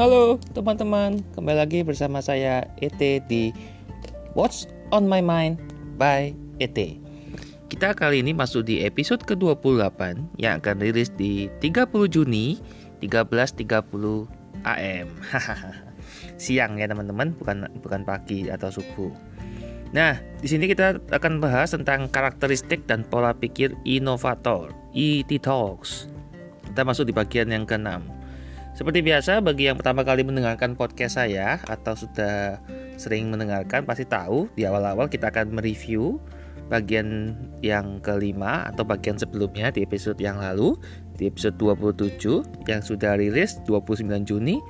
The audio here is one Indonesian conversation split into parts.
Halo teman-teman, kembali lagi bersama saya ET di What's on My Mind by ET. Kita kali ini masuk di episode ke-28 yang akan rilis di 30 Juni 13.30 AM. Siang ya teman-teman, bukan bukan pagi atau subuh. Nah, di sini kita akan bahas tentang karakteristik dan pola pikir inovator, ET Talks. Kita masuk di bagian yang ke-6. Seperti biasa, bagi yang pertama kali mendengarkan podcast saya atau sudah sering mendengarkan pasti tahu di awal-awal kita akan mereview bagian yang kelima atau bagian sebelumnya di episode yang lalu di episode 27 yang sudah rilis 29 Juni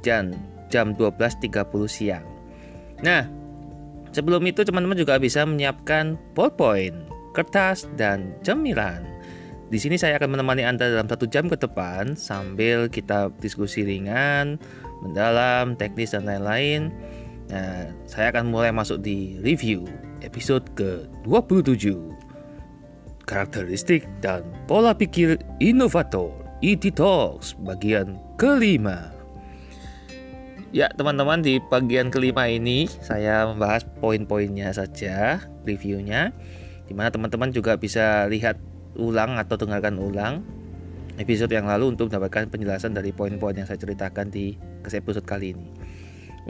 dan jam 12.30 siang. Nah, sebelum itu teman-teman juga bisa menyiapkan ballpoint, kertas, dan cemilan di sini saya akan menemani Anda dalam satu jam ke depan sambil kita diskusi ringan, mendalam, teknis dan lain-lain. Nah, saya akan mulai masuk di review episode ke-27. Karakteristik dan pola pikir inovator ET Talks bagian kelima. Ya, teman-teman di bagian kelima ini saya membahas poin-poinnya saja, reviewnya. Di mana teman-teman juga bisa lihat ulang atau dengarkan ulang episode yang lalu untuk mendapatkan penjelasan dari poin-poin yang saya ceritakan di episode kali ini.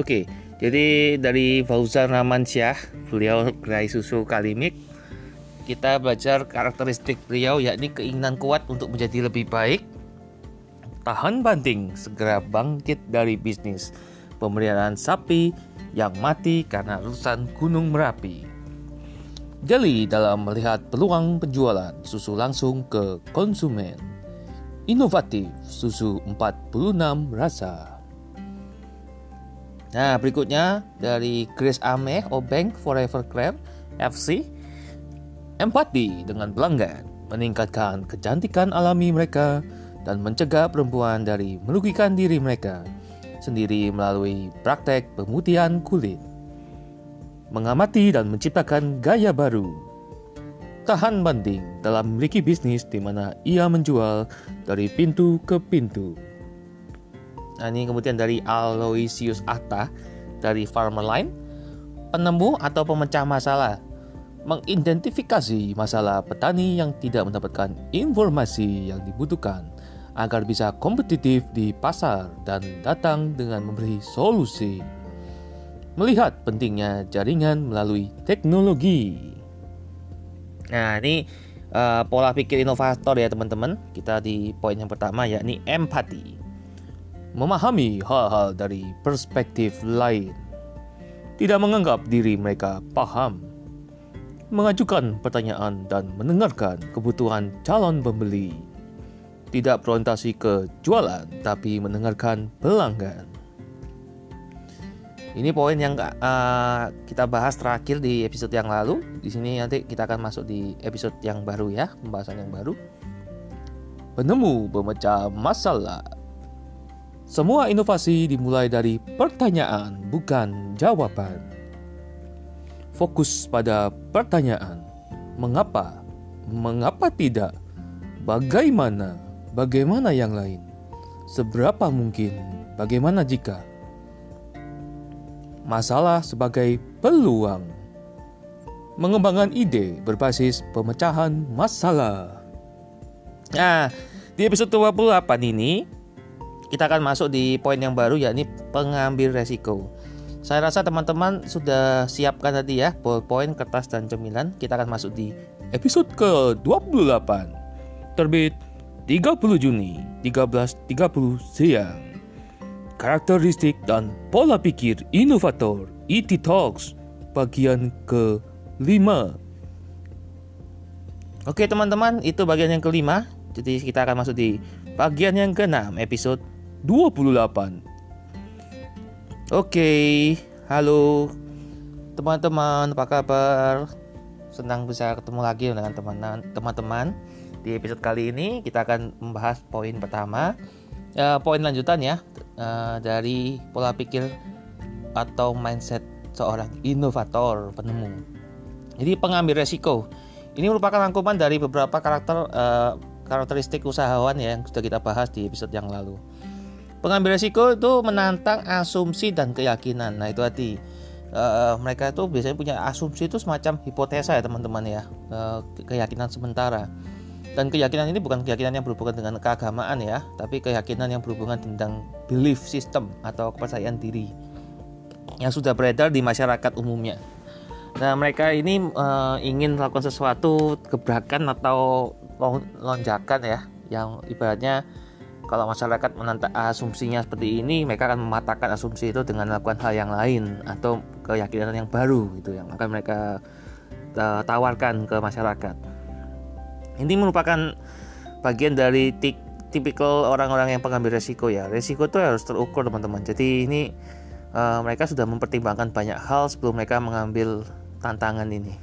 Oke, jadi dari Fauzan Ramansyah, beliau gerai susu Kalimik, kita belajar karakteristik beliau yakni keinginan kuat untuk menjadi lebih baik, tahan banting, segera bangkit dari bisnis, pemeliharaan sapi yang mati karena urusan Gunung Merapi. Jeli dalam melihat peluang penjualan susu langsung ke konsumen. Inovatif susu 46 rasa. Nah, berikutnya dari Grace Ame Obank Forever Crab FC. Empati dengan pelanggan, meningkatkan kecantikan alami mereka dan mencegah perempuan dari merugikan diri mereka sendiri melalui praktek pemutihan kulit mengamati dan menciptakan gaya baru. Tahan banting dalam memiliki bisnis di mana ia menjual dari pintu ke pintu. Nah, ini kemudian dari Aloysius Atta dari Farmer Line, penemu atau pemecah masalah, mengidentifikasi masalah petani yang tidak mendapatkan informasi yang dibutuhkan agar bisa kompetitif di pasar dan datang dengan memberi solusi melihat pentingnya jaringan melalui teknologi. Nah, ini uh, pola pikir inovator ya teman-teman. Kita di poin yang pertama yakni empati. Memahami hal-hal dari perspektif lain. Tidak menganggap diri mereka paham. Mengajukan pertanyaan dan mendengarkan kebutuhan calon pembeli. Tidak berorientasi ke jualan, tapi mendengarkan pelanggan ini poin yang uh, kita bahas terakhir di episode yang lalu. Di sini nanti kita akan masuk di episode yang baru ya, pembahasan yang baru. Penemu pemecah masalah. Semua inovasi dimulai dari pertanyaan, bukan jawaban. Fokus pada pertanyaan. Mengapa? Mengapa tidak? Bagaimana? Bagaimana yang lain? Seberapa mungkin? Bagaimana jika? Masalah sebagai peluang. Mengembangkan ide berbasis pemecahan masalah. Nah, di episode 28 ini kita akan masuk di poin yang baru yakni pengambil resiko. Saya rasa teman-teman sudah siapkan tadi ya ballpoint, kertas dan cemilan. Kita akan masuk di episode ke-28. Terbit 30 Juni 13.30 siang karakteristik dan pola pikir inovator ET Talks bagian ke-5. Oke teman-teman, itu bagian yang kelima. Jadi kita akan masuk di bagian yang ke-6, episode 28. Oke, halo teman-teman, apa kabar? Senang bisa ketemu lagi dengan teman-teman. Di episode kali ini kita akan membahas poin pertama, ya, poin lanjutan ya uh, dari pola pikir atau mindset seorang inovator penemu. Jadi pengambil resiko. Ini merupakan rangkuman dari beberapa karakter uh, karakteristik usahawan ya yang sudah kita bahas di episode yang lalu. Pengambil resiko itu menantang asumsi dan keyakinan. Nah itu hati. Uh, mereka itu biasanya punya asumsi itu semacam hipotesa ya teman-teman ya, uh, keyakinan sementara. Dan keyakinan ini bukan keyakinan yang berhubungan dengan keagamaan ya, tapi keyakinan yang berhubungan tentang belief system atau kepercayaan diri yang sudah beredar di masyarakat umumnya. Nah mereka ini uh, ingin melakukan sesuatu gebrakan atau lonjakan ya, yang ibaratnya kalau masyarakat menantang asumsinya seperti ini, mereka akan mematahkan asumsi itu dengan melakukan hal yang lain atau keyakinan yang baru gitu yang akan mereka uh, tawarkan ke masyarakat. Ini merupakan bagian dari tipikal orang-orang yang pengambil resiko ya. Resiko itu harus terukur teman-teman. Jadi ini uh, mereka sudah mempertimbangkan banyak hal sebelum mereka mengambil tantangan ini.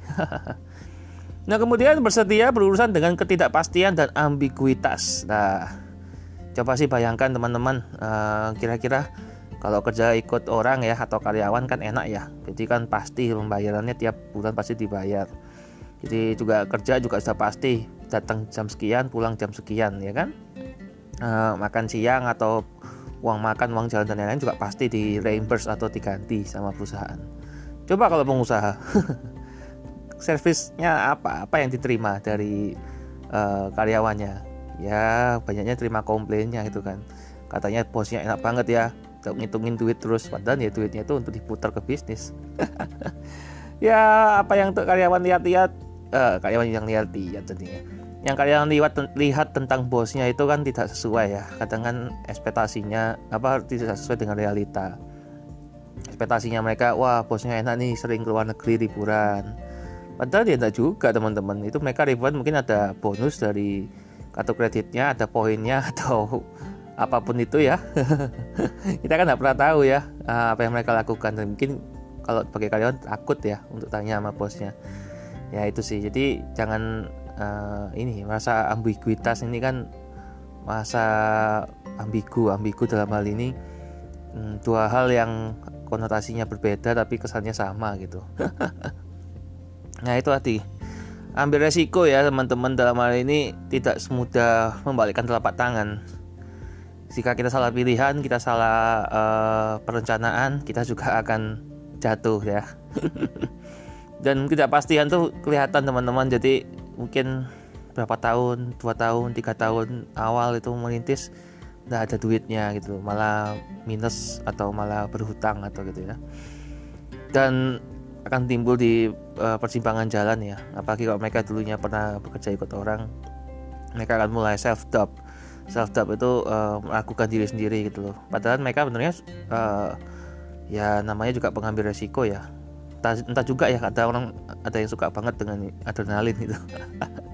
nah kemudian bersedia berurusan dengan ketidakpastian dan ambiguitas. Nah coba sih bayangkan teman-teman uh, kira-kira kalau kerja ikut orang ya atau karyawan kan enak ya jadi kan pasti pembayarannya tiap bulan pasti dibayar jadi juga kerja juga sudah pasti datang jam sekian pulang jam sekian ya kan? Uh, makan siang atau uang makan uang jalan dan lain-lain juga pasti di reimburse atau diganti sama perusahaan. Coba kalau pengusaha servisnya apa? Apa yang diterima dari uh, karyawannya? Ya banyaknya terima komplainnya itu kan. Katanya bosnya enak banget ya ngitungin duit terus padahal ya duitnya itu untuk diputar ke bisnis. Ya apa yang untuk karyawan lihat-lihat? Uh, karyawan yang lihat-lihat tentunya yang karyawan lihat lihat tentang bosnya itu kan tidak sesuai ya. Kadang kan ekspektasinya apa tidak sesuai dengan realita. Ekspektasinya mereka wah bosnya enak nih sering keluar negeri liburan. Padahal dia tidak juga teman-teman. Itu mereka liburan mungkin ada bonus dari kartu kreditnya ada poinnya atau apa pun itu ya. Kita kan nggak pernah tahu ya ah, apa yang mereka lakukan. Dan mungkin kalau sebagai karyawan takut ya untuk tanya sama bosnya. Ya itu sih. Jadi jangan uh, ini masa ambiguitas ini kan masa ambigu ambigu dalam hal ini hmm, dua hal yang konotasinya berbeda tapi kesannya sama gitu. Nah itu hati ambil resiko ya teman-teman dalam hal ini tidak semudah membalikkan telapak tangan. Jika kita salah pilihan kita salah uh, perencanaan kita juga akan jatuh ya. Dan tidak pastian tuh kelihatan teman-teman. Jadi mungkin berapa tahun dua tahun tiga tahun awal itu merintis nggak ada duitnya gitu. Malah minus atau malah berhutang atau gitu ya. Dan akan timbul di uh, persimpangan jalan ya. Apalagi kalau mereka dulunya pernah bekerja ikut orang mereka akan mulai self doubt self doubt itu uh, melakukan diri sendiri gitu loh. Padahal mereka benernya uh, ya namanya juga pengambil resiko ya entah, entah juga ya ada orang ada yang suka banget dengan adrenalin itu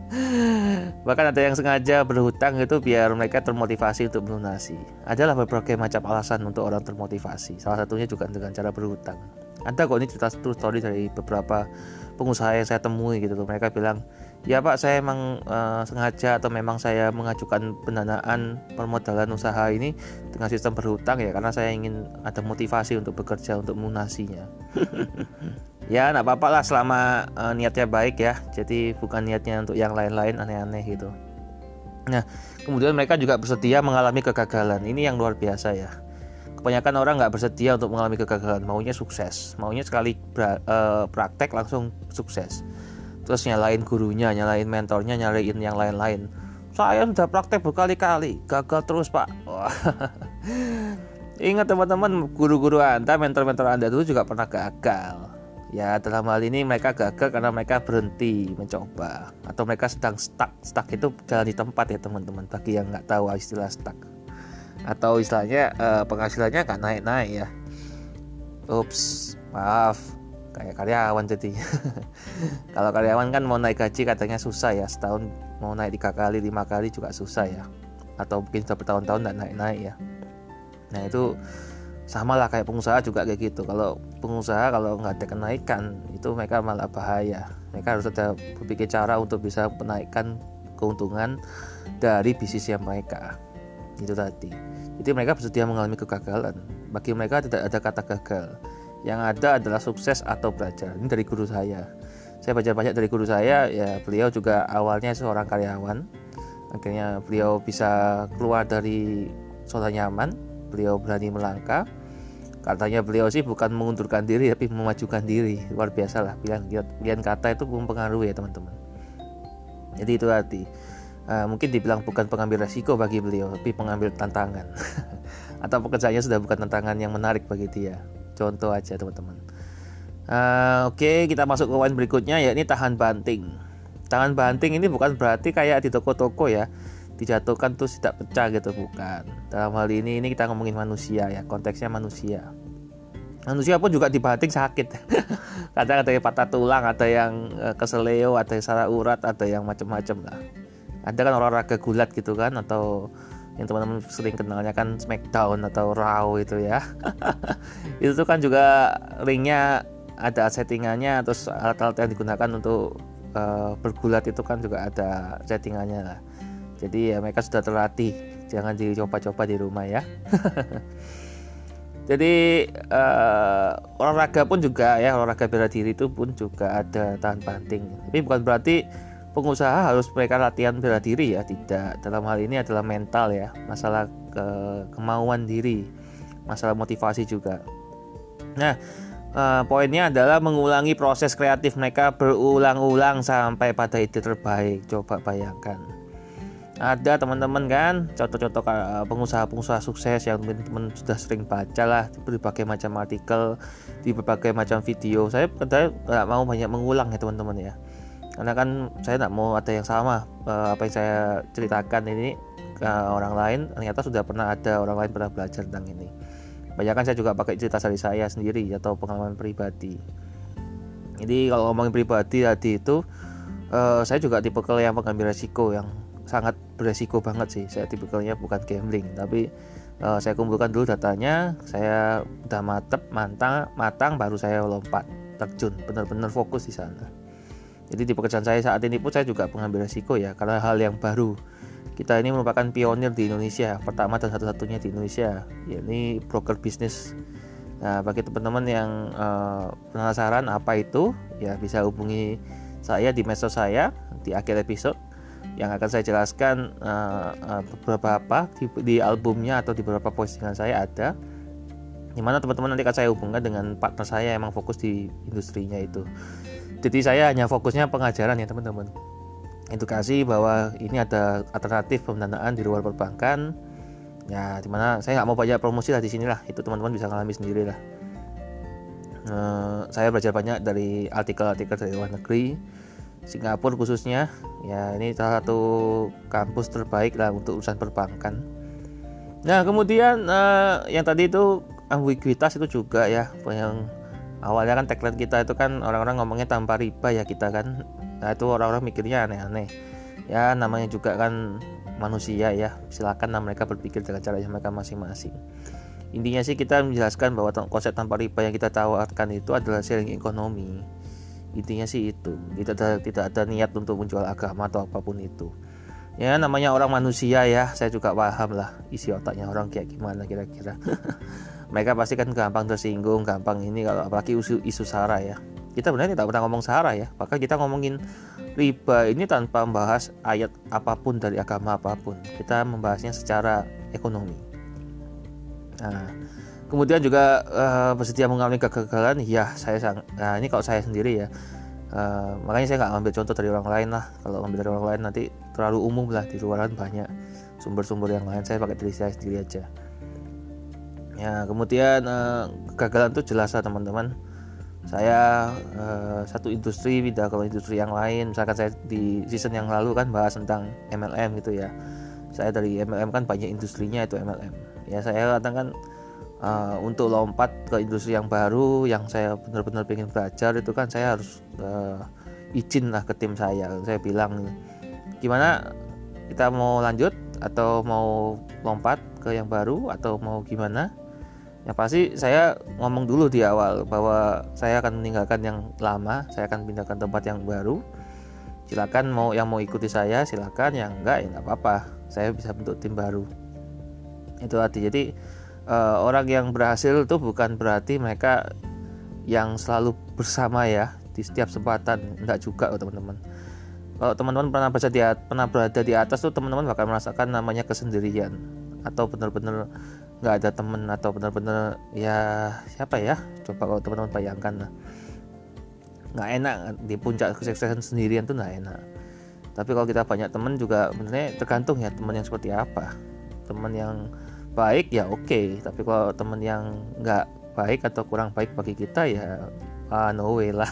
bahkan ada yang sengaja berhutang itu biar mereka termotivasi untuk melunasi. Adalah berbagai macam alasan untuk orang termotivasi. Salah satunya juga dengan cara berhutang. Ada kok ini cerita true story dari beberapa pengusaha yang saya temui gitu. Mereka bilang ya pak saya emang uh, sengaja atau memang saya mengajukan pendanaan permodalan usaha ini dengan sistem berhutang ya karena saya ingin ada motivasi untuk bekerja untuk melunasinya ya nggak apa-apa lah selama uh, niatnya baik ya. Jadi bukan niatnya untuk yang lain-lain aneh-aneh gitu. Nah kemudian mereka juga bersedia mengalami kegagalan. Ini yang luar biasa ya. Kebanyakan orang nggak bersedia untuk mengalami kegagalan. Maunya sukses. Maunya sekali pra, uh, praktek langsung sukses terus nyalain gurunya nyalain mentornya nyalain yang lain-lain. Saya sudah praktek berkali-kali gagal terus pak. Ingat teman-teman guru-guru anda mentor-mentor anda dulu juga pernah gagal. Ya dalam hal ini mereka gagal karena mereka berhenti mencoba. Atau mereka sedang stuck. Stuck itu jalan di tempat ya teman-teman. Bagi yang nggak tahu istilah stuck. Atau istilahnya uh, penghasilannya nggak naik-naik ya. Ups maaf kayak karyawan jadi. Kalau karyawan kan mau naik gaji katanya susah ya. Setahun mau naik tiga kali lima kali juga susah ya. Atau mungkin sudah bertahun-tahun nggak naik-naik ya. Nah itu sama lah kayak pengusaha juga kayak gitu. Kalau pengusaha kalau nggak ada kenaikan itu mereka malah bahaya. Mereka harus ada berpikir cara untuk bisa menaikkan keuntungan dari bisnisnya mereka. Itu tadi. Jadi mereka bersedia mengalami kegagalan. Bagi mereka tidak ada kata gagal yang ada adalah sukses atau belajar. Ini dari guru saya. Saya baca banyak dari guru saya. Ya beliau juga awalnya seorang karyawan. Akhirnya beliau bisa keluar dari zona nyaman. Beliau berani melangkah. Katanya beliau sih bukan mengundurkan diri tapi memajukan diri. Luar biasa lah. Pilihan pilihan kata itu mempengaruhi ya teman-teman. Jadi itu arti. Uh, mungkin dibilang bukan pengambil resiko bagi beliau tapi pengambil tantangan. Atau pekerjaannya sudah bukan tantangan yang menarik bagi dia contoh aja teman-teman. Uh, oke okay, kita masuk ke poin berikutnya yakni tahan banting. Tahan banting ini bukan berarti kayak di toko-toko ya dijatuhkan terus tidak pecah gitu bukan. Dalam hal ini ini kita ngomongin manusia ya konteksnya manusia. Manusia pun juga dibanting sakit. Kadang ada yang patah tulang ada yang eh, keseleo ada yang salah urat ada yang macam-macam lah. Ada kan olahraga gulat gitu kan atau yang teman-teman sering kenalnya kan Smackdown atau Raw itu ya. Itu tuh kan juga ringnya ada settingannya terus alat-alat yang digunakan untuk uh, bergulat itu kan juga ada settingannya lah. Jadi ya mereka sudah terlatih jangan dicoba-coba di rumah ya. Jadi uh, olahraga pun juga ya olahraga bela diri itu pun juga ada tahan banting. Tapi bukan berarti pengusaha harus mereka latihan bela diri ya tidak. Dalam hal ini adalah mental ya masalah ke kemauan diri masalah motivasi juga. Nah uh, poinnya adalah mengulangi proses kreatif mereka berulang-ulang sampai pada ide terbaik. Coba bayangkan. Ada teman-teman kan contoh-contoh pengusaha-pengusaha sukses yang teman-teman sudah sering baca lah di berbagai macam artikel di berbagai macam video. Saya nggak mau banyak mengulang ya teman-teman ya karena kan saya nggak mau ada yang sama eh, apa yang saya ceritakan ini ke orang lain. Ternyata sudah pernah ada orang lain pernah belajar tentang ini. Banyak kan saya juga pakai cerita dari saya sendiri atau pengalaman pribadi. Jadi kalau ngomongin pribadi tadi itu uh, saya juga tipe yang mengambil resiko yang sangat beresiko banget sih. Saya tipikalnya bukan gambling tapi uh, saya kumpulkan dulu datanya saya udah matep mantang matang baru saya lompat terjun. Benar-benar fokus di sana jadi di pekerjaan saya saat ini pun saya juga mengambil resiko ya karena hal yang baru. Kita ini merupakan pionir di Indonesia pertama dan satu-satunya di Indonesia yakni broker bisnis. Nah bagi teman-teman yang uh, penasaran apa itu ya bisa hubungi saya di medsos saya di akhir episode yang akan saya jelaskan uh, uh, beberapa apa di, di albumnya atau di beberapa postingan saya ada di mana teman-teman nanti akan saya hubungkan dengan partner saya yang emang fokus di industrinya itu jadi saya hanya fokusnya pengajaran ya teman-teman. Edukasi bahwa ini ada alternatif pendanaan di luar perbankan. Ya di mana saya nggak mau banyak promosi lah di sini lah. Itu teman-teman bisa ngalami sendiri lah. Uh, saya belajar banyak dari artikel-artikel dari luar negeri Singapura khususnya. Ya ini salah satu kampus terbaik lah untuk urusan perbankan. Nah kemudian uh, yang tadi itu ambiguitas itu juga ya yang awalnya kan tagline kita itu kan orang-orang ngomongnya tanpa riba ya kita kan. Nah itu orang-orang mikirnya aneh-aneh. Ya namanya juga kan manusia ya. Silakan nah mereka berpikir dengan caranya mereka masing-masing. Intinya sih kita menjelaskan bahwa konsep tanpa riba yang kita tawarkan itu adalah sharing ekonomi. Intinya sih itu. Ada tidak ada niat untuk menjual agama atau apa pun itu. Ya namanya orang manusia ya. Saya juga paham lah isi otaknya orang kayak gimana kira-kira mereka pasti kan gampang tersinggung gampang ini kalau apalagi isu isu sara ya. Kita benar tidak pernah ngomong sara ya. Bahkan kita ngomongin riba ini tanpa membahas ayat apa pun dari agama apa pun. Kita membahasnya secara ekonomi. Nah kemudian juga uh, bersedia mengalami kegagalan. Ya saya sang nah ini kalau saya sendiri ya uh, makanya saya nggak ambil contoh dari orang lain lah. Kalau ambil dari orang lain nanti terlalu umum lah di luaran banyak sumber-sumber yang lain. Saya pakai diri saya sendiri aja ya kemudian uh, kegagalan itu jelas lah teman-teman. Saya uh, satu industri pindah ke industri yang lain. Misalkan saya di season yang lalu kan bahas tentang MLM gitu ya. Saya dari MLM kan banyak industrinya itu MLM ya saya katakan uh, untuk lompat ke industri yang baru yang saya benar-benar ingin belajar itu kan saya harus izin lah ke tim saya. Saya bilang gimana? Kita mau lanjut atau mau lompat ke yang baru atau mau gimana ya pasti saya ngomong dulu di awal bahwa saya akan meninggalkan yang lama saya akan pindahkan tempat yang baru. Silakan mau yang mau ikuti saya silakan. Yang enggak ya enggak apa-apa. Saya bisa bentuk tim baru. Itu arti. Jadi uh, orang yang berhasil itu bukan berarti mereka yang selalu bersama ya di setiap kesempatan. Enggak juga teman-teman. Kalau teman-teman pernah baca di pernah berada di atas tuh teman-teman bakal merasakan namanya kesendirian atau benar-benar nggak ada temen atau benar-benar ya siapa ya? Coba kalau teman-teman bayangkan lah. Nggak enak di puncak kesuksesan sendirian tuh nggak enak. Tapi kalau kita banyak teman juga sebenarnya tergantung ya teman yang seperti apa. Teman yang baik ya oke. Okay. tapi kalau teman yang nggak baik atau kurang baik bagi kita ya ah no way lah.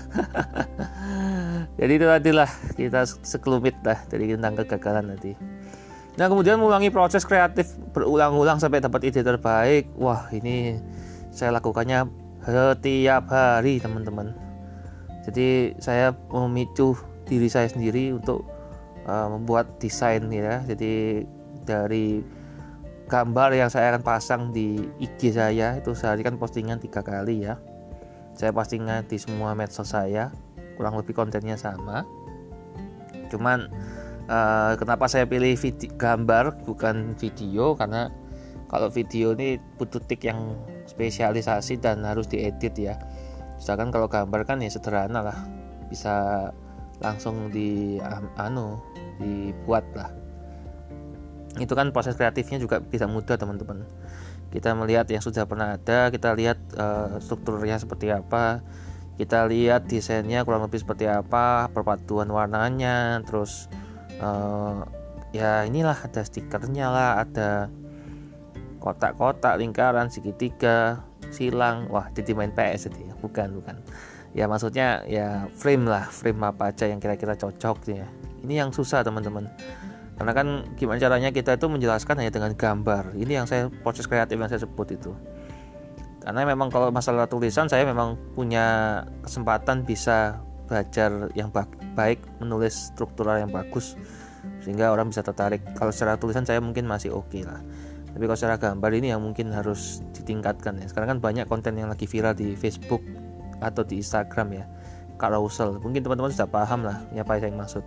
Jadi itu tadi lah kita sekelumit lah dari tentang kegagalan tadi nah kemudian mengulangi proses kreatif berulang-ulang sampai dapat ide terbaik. Wah ini saya lakukannya setiap hari teman-teman. Jadi saya memicu diri saya sendiri untuk uh, membuat desain ya. Jadi dari gambar yang saya akan pasang di IG saya itu sehari kan postingan tiga kali ya. Saya postingan di semua medsos saya kurang lebih kontennya sama. Cuman uh, kenapa saya pilih video, gambar bukan video? Karena kalau video ini butuh tik yang spesialisasi dan harus diedit ya. Misalkan kalau gambar kan ya sederhana lah. Bisa langsung di anu dibuat lah. Itu kan proses kreatifnya juga tidak mudah teman-teman. Kita melihat yang sudah pernah ada kita lihat uh, strukturnya seperti apa. Kita lihat desainnya kurang lebih seperti apa perpaduan warnanya terus uh, ya inilah ada stikernya lah ada kotak-kotak lingkaran segitiga silang. Wah jadi main PS jadi ya? Bukan bukan. Ya maksudnya ya frame lah frame apa aja yang kira-kira cocok ya. Ini yang susah teman-teman. Karena kan gimana caranya kita itu menjelaskan hanya dengan gambar. Ini yang saya proses kreatif yang saya sebut itu. Karena memang kalau masalah tulisan saya memang punya kesempatan bisa belajar yang baik menulis struktural yang bagus sehingga orang bisa tertarik. Kalau secara tulisan saya mungkin masih oke okay lah. Tapi kalau secara gambar ini yang mungkin harus ditingkatkan ya. Sekarang kan banyak konten yang lagi viral di Facebook atau di Instagram ya. Carousel mungkin teman-teman sudah paham lah ya apa yang maksud.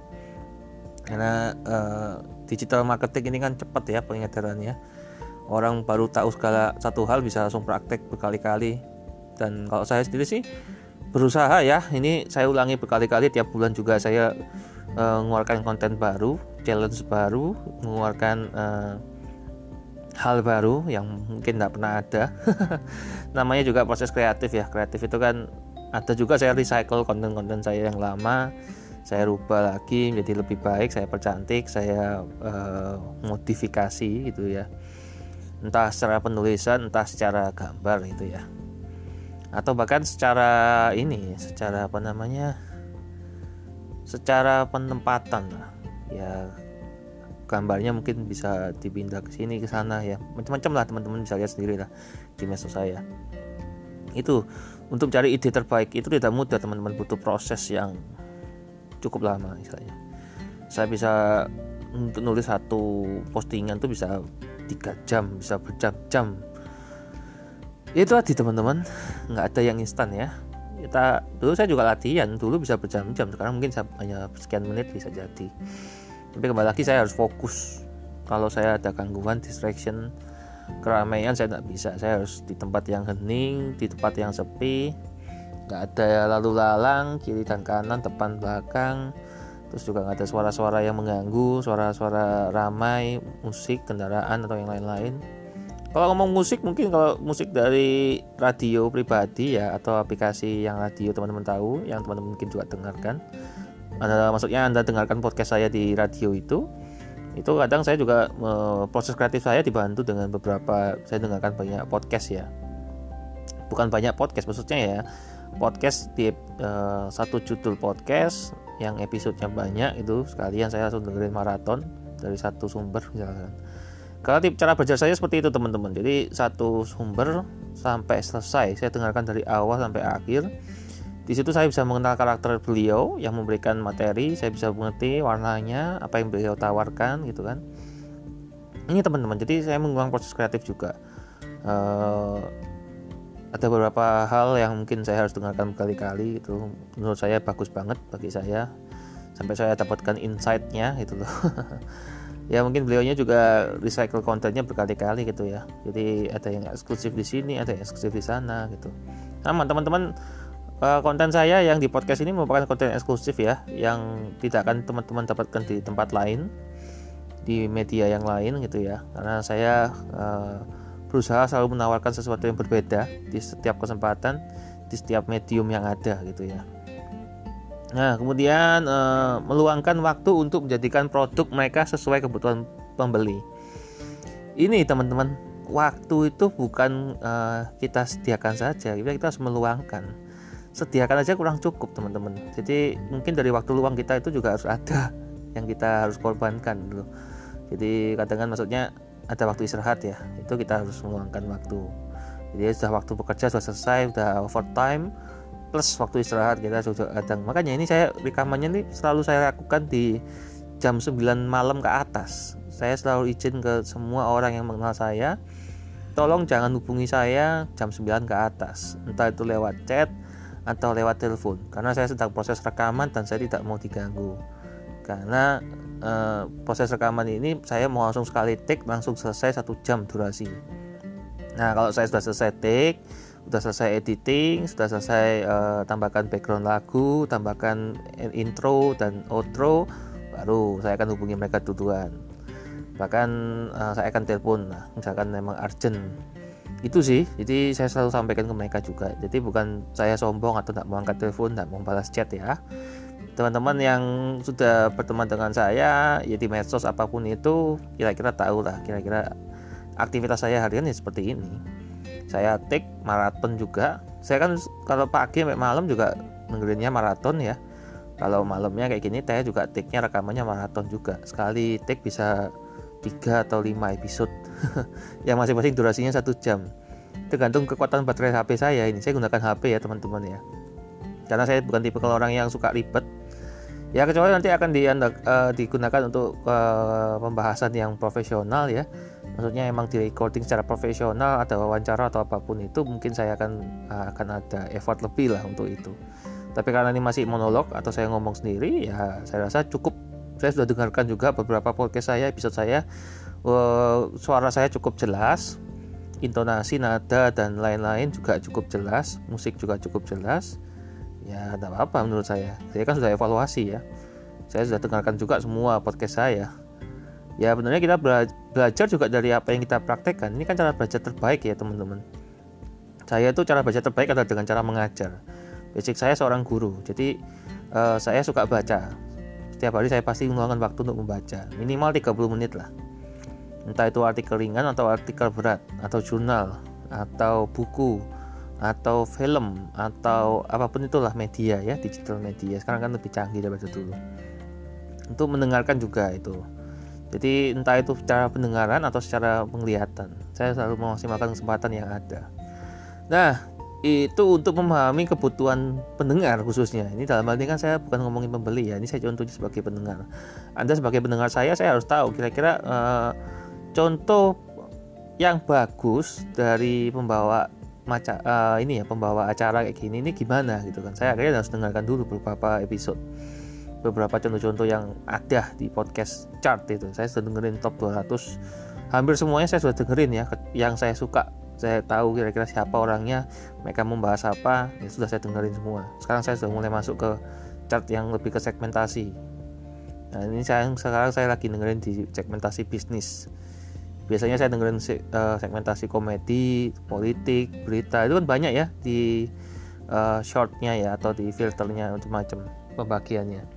Karena uh, digital marketing ini kan cepat ya pengedarannya. Orang baru tahu segala satu hal bisa langsung praktek berkali-kali. Dan kalau saya sendiri sih berusaha ya ini saya ulangi berkali-kali tiap bulan juga saya uh, mengeluarkan konten baru challenge baru mengeluarkan uh, hal baru yang mungkin tidak pernah ada. Namanya juga proses kreatif ya kreatif itu kan ada juga saya recycle konten-konten saya yang lama saya rubah lagi menjadi lebih baik saya percantik saya uh, modifikasi gitu ya. Entah secara penulisan entah secara gambar gitu ya atau bahkan secara ini secara apa namanya secara penempatan ya gambarnya mungkin bisa dipindah ke sini ke sana ya. Macam-macam lah teman-teman bisa lihat sendiri lah di medsos saya. Itu untuk cari ide terbaik itu tidak mudah teman-teman. Butuh proses yang cukup lama misalnya. Saya bisa untuk nulis satu postingan tuh bisa tiga jam bisa berjam-jam itu tadi teman-teman. Nggak ada yang instan ya. Kita dulu saya juga latihan. Dulu bisa berjam-jam. Sekarang mungkin hanya sekian menit bisa jadi. Tapi kembali lagi saya harus fokus. Kalau saya ada gangguan distraction keramaian saya tidak bisa. Saya harus di tempat yang hening di tempat yang sepi. Nggak ada lalu lalang kiri dan kanan depan belakang. Terus juga nggak ada suara-suara yang mengganggu suara-suara ramai musik kendaraan atau yang lain-lain kalau ngomong musik mungkin kalau musik dari radio pribadi ya atau aplikasi yang radio teman-teman tahu yang teman-teman mungkin juga dengarkan. Anda maksudnya Anda dengarkan podcast saya di radio itu itu kadang saya juga proses kreatif saya dibantu dengan beberapa saya dengarkan banyak podcast ya. Bukan banyak podcast maksudnya ya podcast di uh, satu judul podcast yang episodenya banyak itu sekalian saya langsung dengerin maraton dari satu sumber misalkan kalau tip cara belajar saya seperti itu teman-teman. Jadi satu sumber sampai selesai saya dengarkan dari awal sampai akhir. Di situ saya bisa mengenal karakter beliau yang memberikan materi, saya bisa mengerti warnanya, apa yang beliau tawarkan gitu kan. Ini teman-teman, jadi saya mengulang proses kreatif juga. Uh, ada beberapa hal yang mungkin saya harus dengarkan berkali-kali itu menurut saya bagus banget bagi saya. Sampai saya dapatkan insightnya gitu loh ya mungkin beliaunya juga recycle kontennya berkali-kali gitu ya. Jadi ada yang eksklusif di sini ada yang eksklusif di sana gitu. Sama teman-teman uh, konten saya yang di podcast ini merupakan konten eksklusif ya yang tidak akan teman-teman dapatkan di tempat lain di media yang lain gitu ya. Karena saya uh, berusaha selalu menawarkan sesuatu yang berbeda di setiap kesempatan di setiap medium yang ada gitu ya nah kemudian e, meluangkan waktu untuk menjadikan produk mereka sesuai kebutuhan pembeli. Ini teman-teman waktu itu bukan e, kita sediakan saja kita harus meluangkan. Sediakan aja kurang cukup teman-teman. Jadi mungkin dari waktu luang kita itu juga harus ada yang kita harus korbankan dulu jadi kadang maksudnya ada waktu istirahat ya itu kita harus meluangkan waktu. Jadi sudah waktu bekerja sudah selesai sudah overtime plus waktu istirahat kita sudah kadang. Makanya ini saya rekamannya ini selalu saya lakukan di jam 9 malam ke atas. Saya selalu izin ke semua orang yang mengenal saya tolong jangan hubungi saya jam 9 ke atas. Entah itu lewat chat atau lewat telepon. Karena saya sedang proses rekaman dan saya tidak mau diganggu. Karena uh, proses rekaman ini saya mau langsung sekali take langsung selesai satu jam durasi. Nah kalau saya sudah selesai take sudah selesai editing sudah selesai uh, tambahkan background lagu tambahkan intro dan outro baru saya akan hubungi mereka duluan. Bahkan uh, saya akan telepon nah, misalkan memang urgent. Itu sih jadi saya selalu sampaikan ke mereka juga. Jadi bukan saya sombong atau tidak mau angkat telepon tidak mau balas chat ya. Teman-teman yang sudah berteman dengan saya ya di medsos apa pun itu kira-kira tahu lah kira-kira aktivitas saya harian ya seperti ini saya take maraton juga. Saya kan kalau pagi sampai malam juga dengerinnya maraton ya. Kalau malamnya kayak gini saya juga take-nya rekamannya maraton juga. Sekali take bisa 3 atau 5 episode. Yang masing-masing durasinya satu jam. Tergantung kekuatan baterai HP saya ini. Saya gunakan HP ya teman-teman ya. Karena saya bukan tipe orang yang suka ribet. Ya kecuali nanti akan di, uh, digunakan untuk uh, pembahasan yang profesional ya maksudnya emang di recording secara profesional ada wawancara atau apa pun itu mungkin saya akan uh, akan ada effort lebih lah untuk itu. Tapi karena ini masih monolog atau saya ngomong sendiri ya saya rasa cukup. Saya sudah dengarkan juga beberapa podcast saya episode saya. Uh, suara saya cukup jelas intonasi nada dan lain-lain juga cukup jelas musik juga cukup jelas. Ya tidak apa-apa menurut saya. Saya kan sudah evaluasi ya. Saya sudah dengarkan juga semua podcast saya ya benar kita belajar juga dari apa yang kita praktekkan. Ini kan cara belajar terbaik ya teman-teman. Saya itu cara belajar terbaik adalah dengan cara mengajar. Basic saya seorang guru jadi uh, saya suka baca. Setiap hari saya pasti meluangkan waktu untuk membaca. Minimal 30 menit lah. Entah itu artikel ringan atau artikel berat atau jurnal atau buku atau film atau apa pun itulah media ya digital media. Sekarang kan lebih canggih daripada dulu. Untuk mendengarkan juga itu jadi entah itu secara pendengaran atau secara penglihatan saya selalu memaksimalkan kesempatan yang ada. Nah itu untuk memahami kebutuhan pendengar khususnya. Ini dalam hal ini kan saya bukan ngomongin pembeli ya ini saya contohnya sebagai pendengar. Anda sebagai pendengar saya saya harus tahu kira-kira uh, contoh yang bagus dari pembawa maca uh, ini ya pembawa acara kayak gini ini gimana gitu kan. Saya akhirnya harus dengarkan dulu beberapa episode beberapa contoh-contoh yang ada di podcast chart itu. Saya sudah dengerin top 200 hampir semuanya saya sudah dengerin ya yang saya suka. Saya tahu kira-kira siapa orangnya mereka membahas apa ya sudah saya dengerin semua. Sekarang saya sudah mulai masuk ke chart yang lebih ke segmentasi. Nah ini saya sekarang saya lagi dengerin di segmentasi bisnis. Biasanya saya dengerin uh, segmentasi komedi politik berita itu kan banyak ya di uh, shortnya ya atau di filternya macam-macam pembagiannya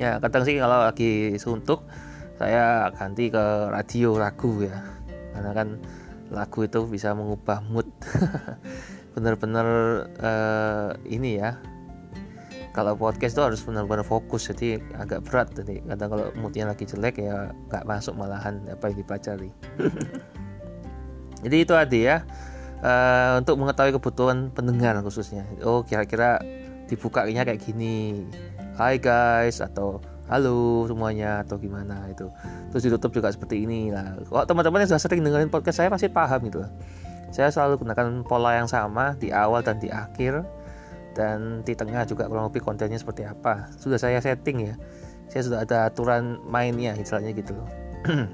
ya kadang sih kalau lagi suntuk saya ganti ke radio lagu ya. Karena kan lagu itu bisa mengubah mood. Bener-bener uh, ini ya. Kalau podcast itu harus benar-benar fokus jadi agak berat jadi kadang kalau moodnya lagi jelek ya nggak masuk malahan apa yang dipelajari. Jadi itu adi ya uh, untuk mengetahui kebutuhan pendengar khususnya. Oh kira-kira dibukanya kayak gini Hai guys atau halo semuanya atau gimana itu. Terus ditutup juga seperti ini lah. Kalau teman-teman yang sudah sering dengerin podcast saya pasti paham gitu saya selalu gunakan pola yang sama di awal dan di akhir dan di tengah juga kurang lebih kontennya seperti apa. Sudah saya setting ya. Saya sudah ada aturan mainnya misalnya gitu loh.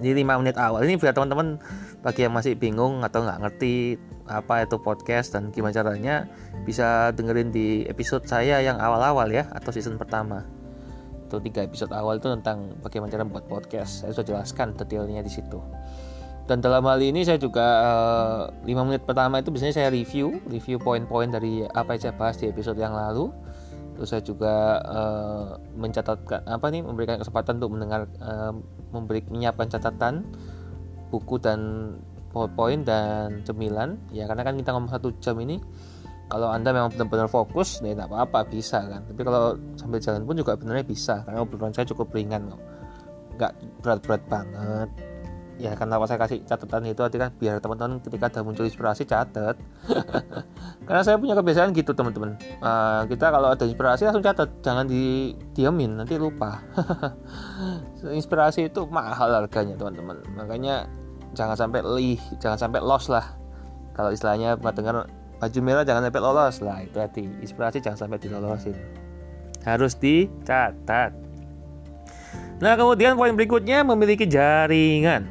Jadi 5 menit awal. Ini biar teman-teman bagi yang masih bingung atau nggak ngerti apa itu podcast dan gimana caranya bisa dengerin di episode saya yang awal-awal ya atau season pertama. Itu tiga episode awal itu tentang bagaimana cara membuat podcast. Saya sudah jelaskan detailnya di situ. Dan dalam hal ini saya juga uh, 5 menit pertama itu biasanya saya review review poin-poin dari apa yang saya bahas di episode yang lalu. Terus saya juga uh, mencatatkan apa nih memberikan kesempatan untuk mendengar uh, memberi menyiapkan catatan buku dan poin dan cemilan. Ya karena kan kita ngomong satu jam ini kalau anda memang benar-benar fokus ya tidak apa-apa bisa kan. Tapi kalau sambil jalan pun juga benar-benar bisa karena obrolan saya cukup ringan kok. Nggak berat-berat banget. Ya kenapa saya kasih catatan itu artinya kan biar teman-teman ketika ada muncul inspirasi catat karena saya punya kebiasaan gitu teman-teman. Uh, kita kalau ada inspirasi langsung catat jangan di diamin nanti lupa. Inspirasi itu mahal harganya teman-teman. Makanya jangan sampai lih jangan sampai loss lah kalau istilahnya dengar baju merah jangan sampai lolos lah itu hati inspirasi jangan sampai dilolosin harus dicatat Nah, kemudian poin berikutnya memiliki jaringan.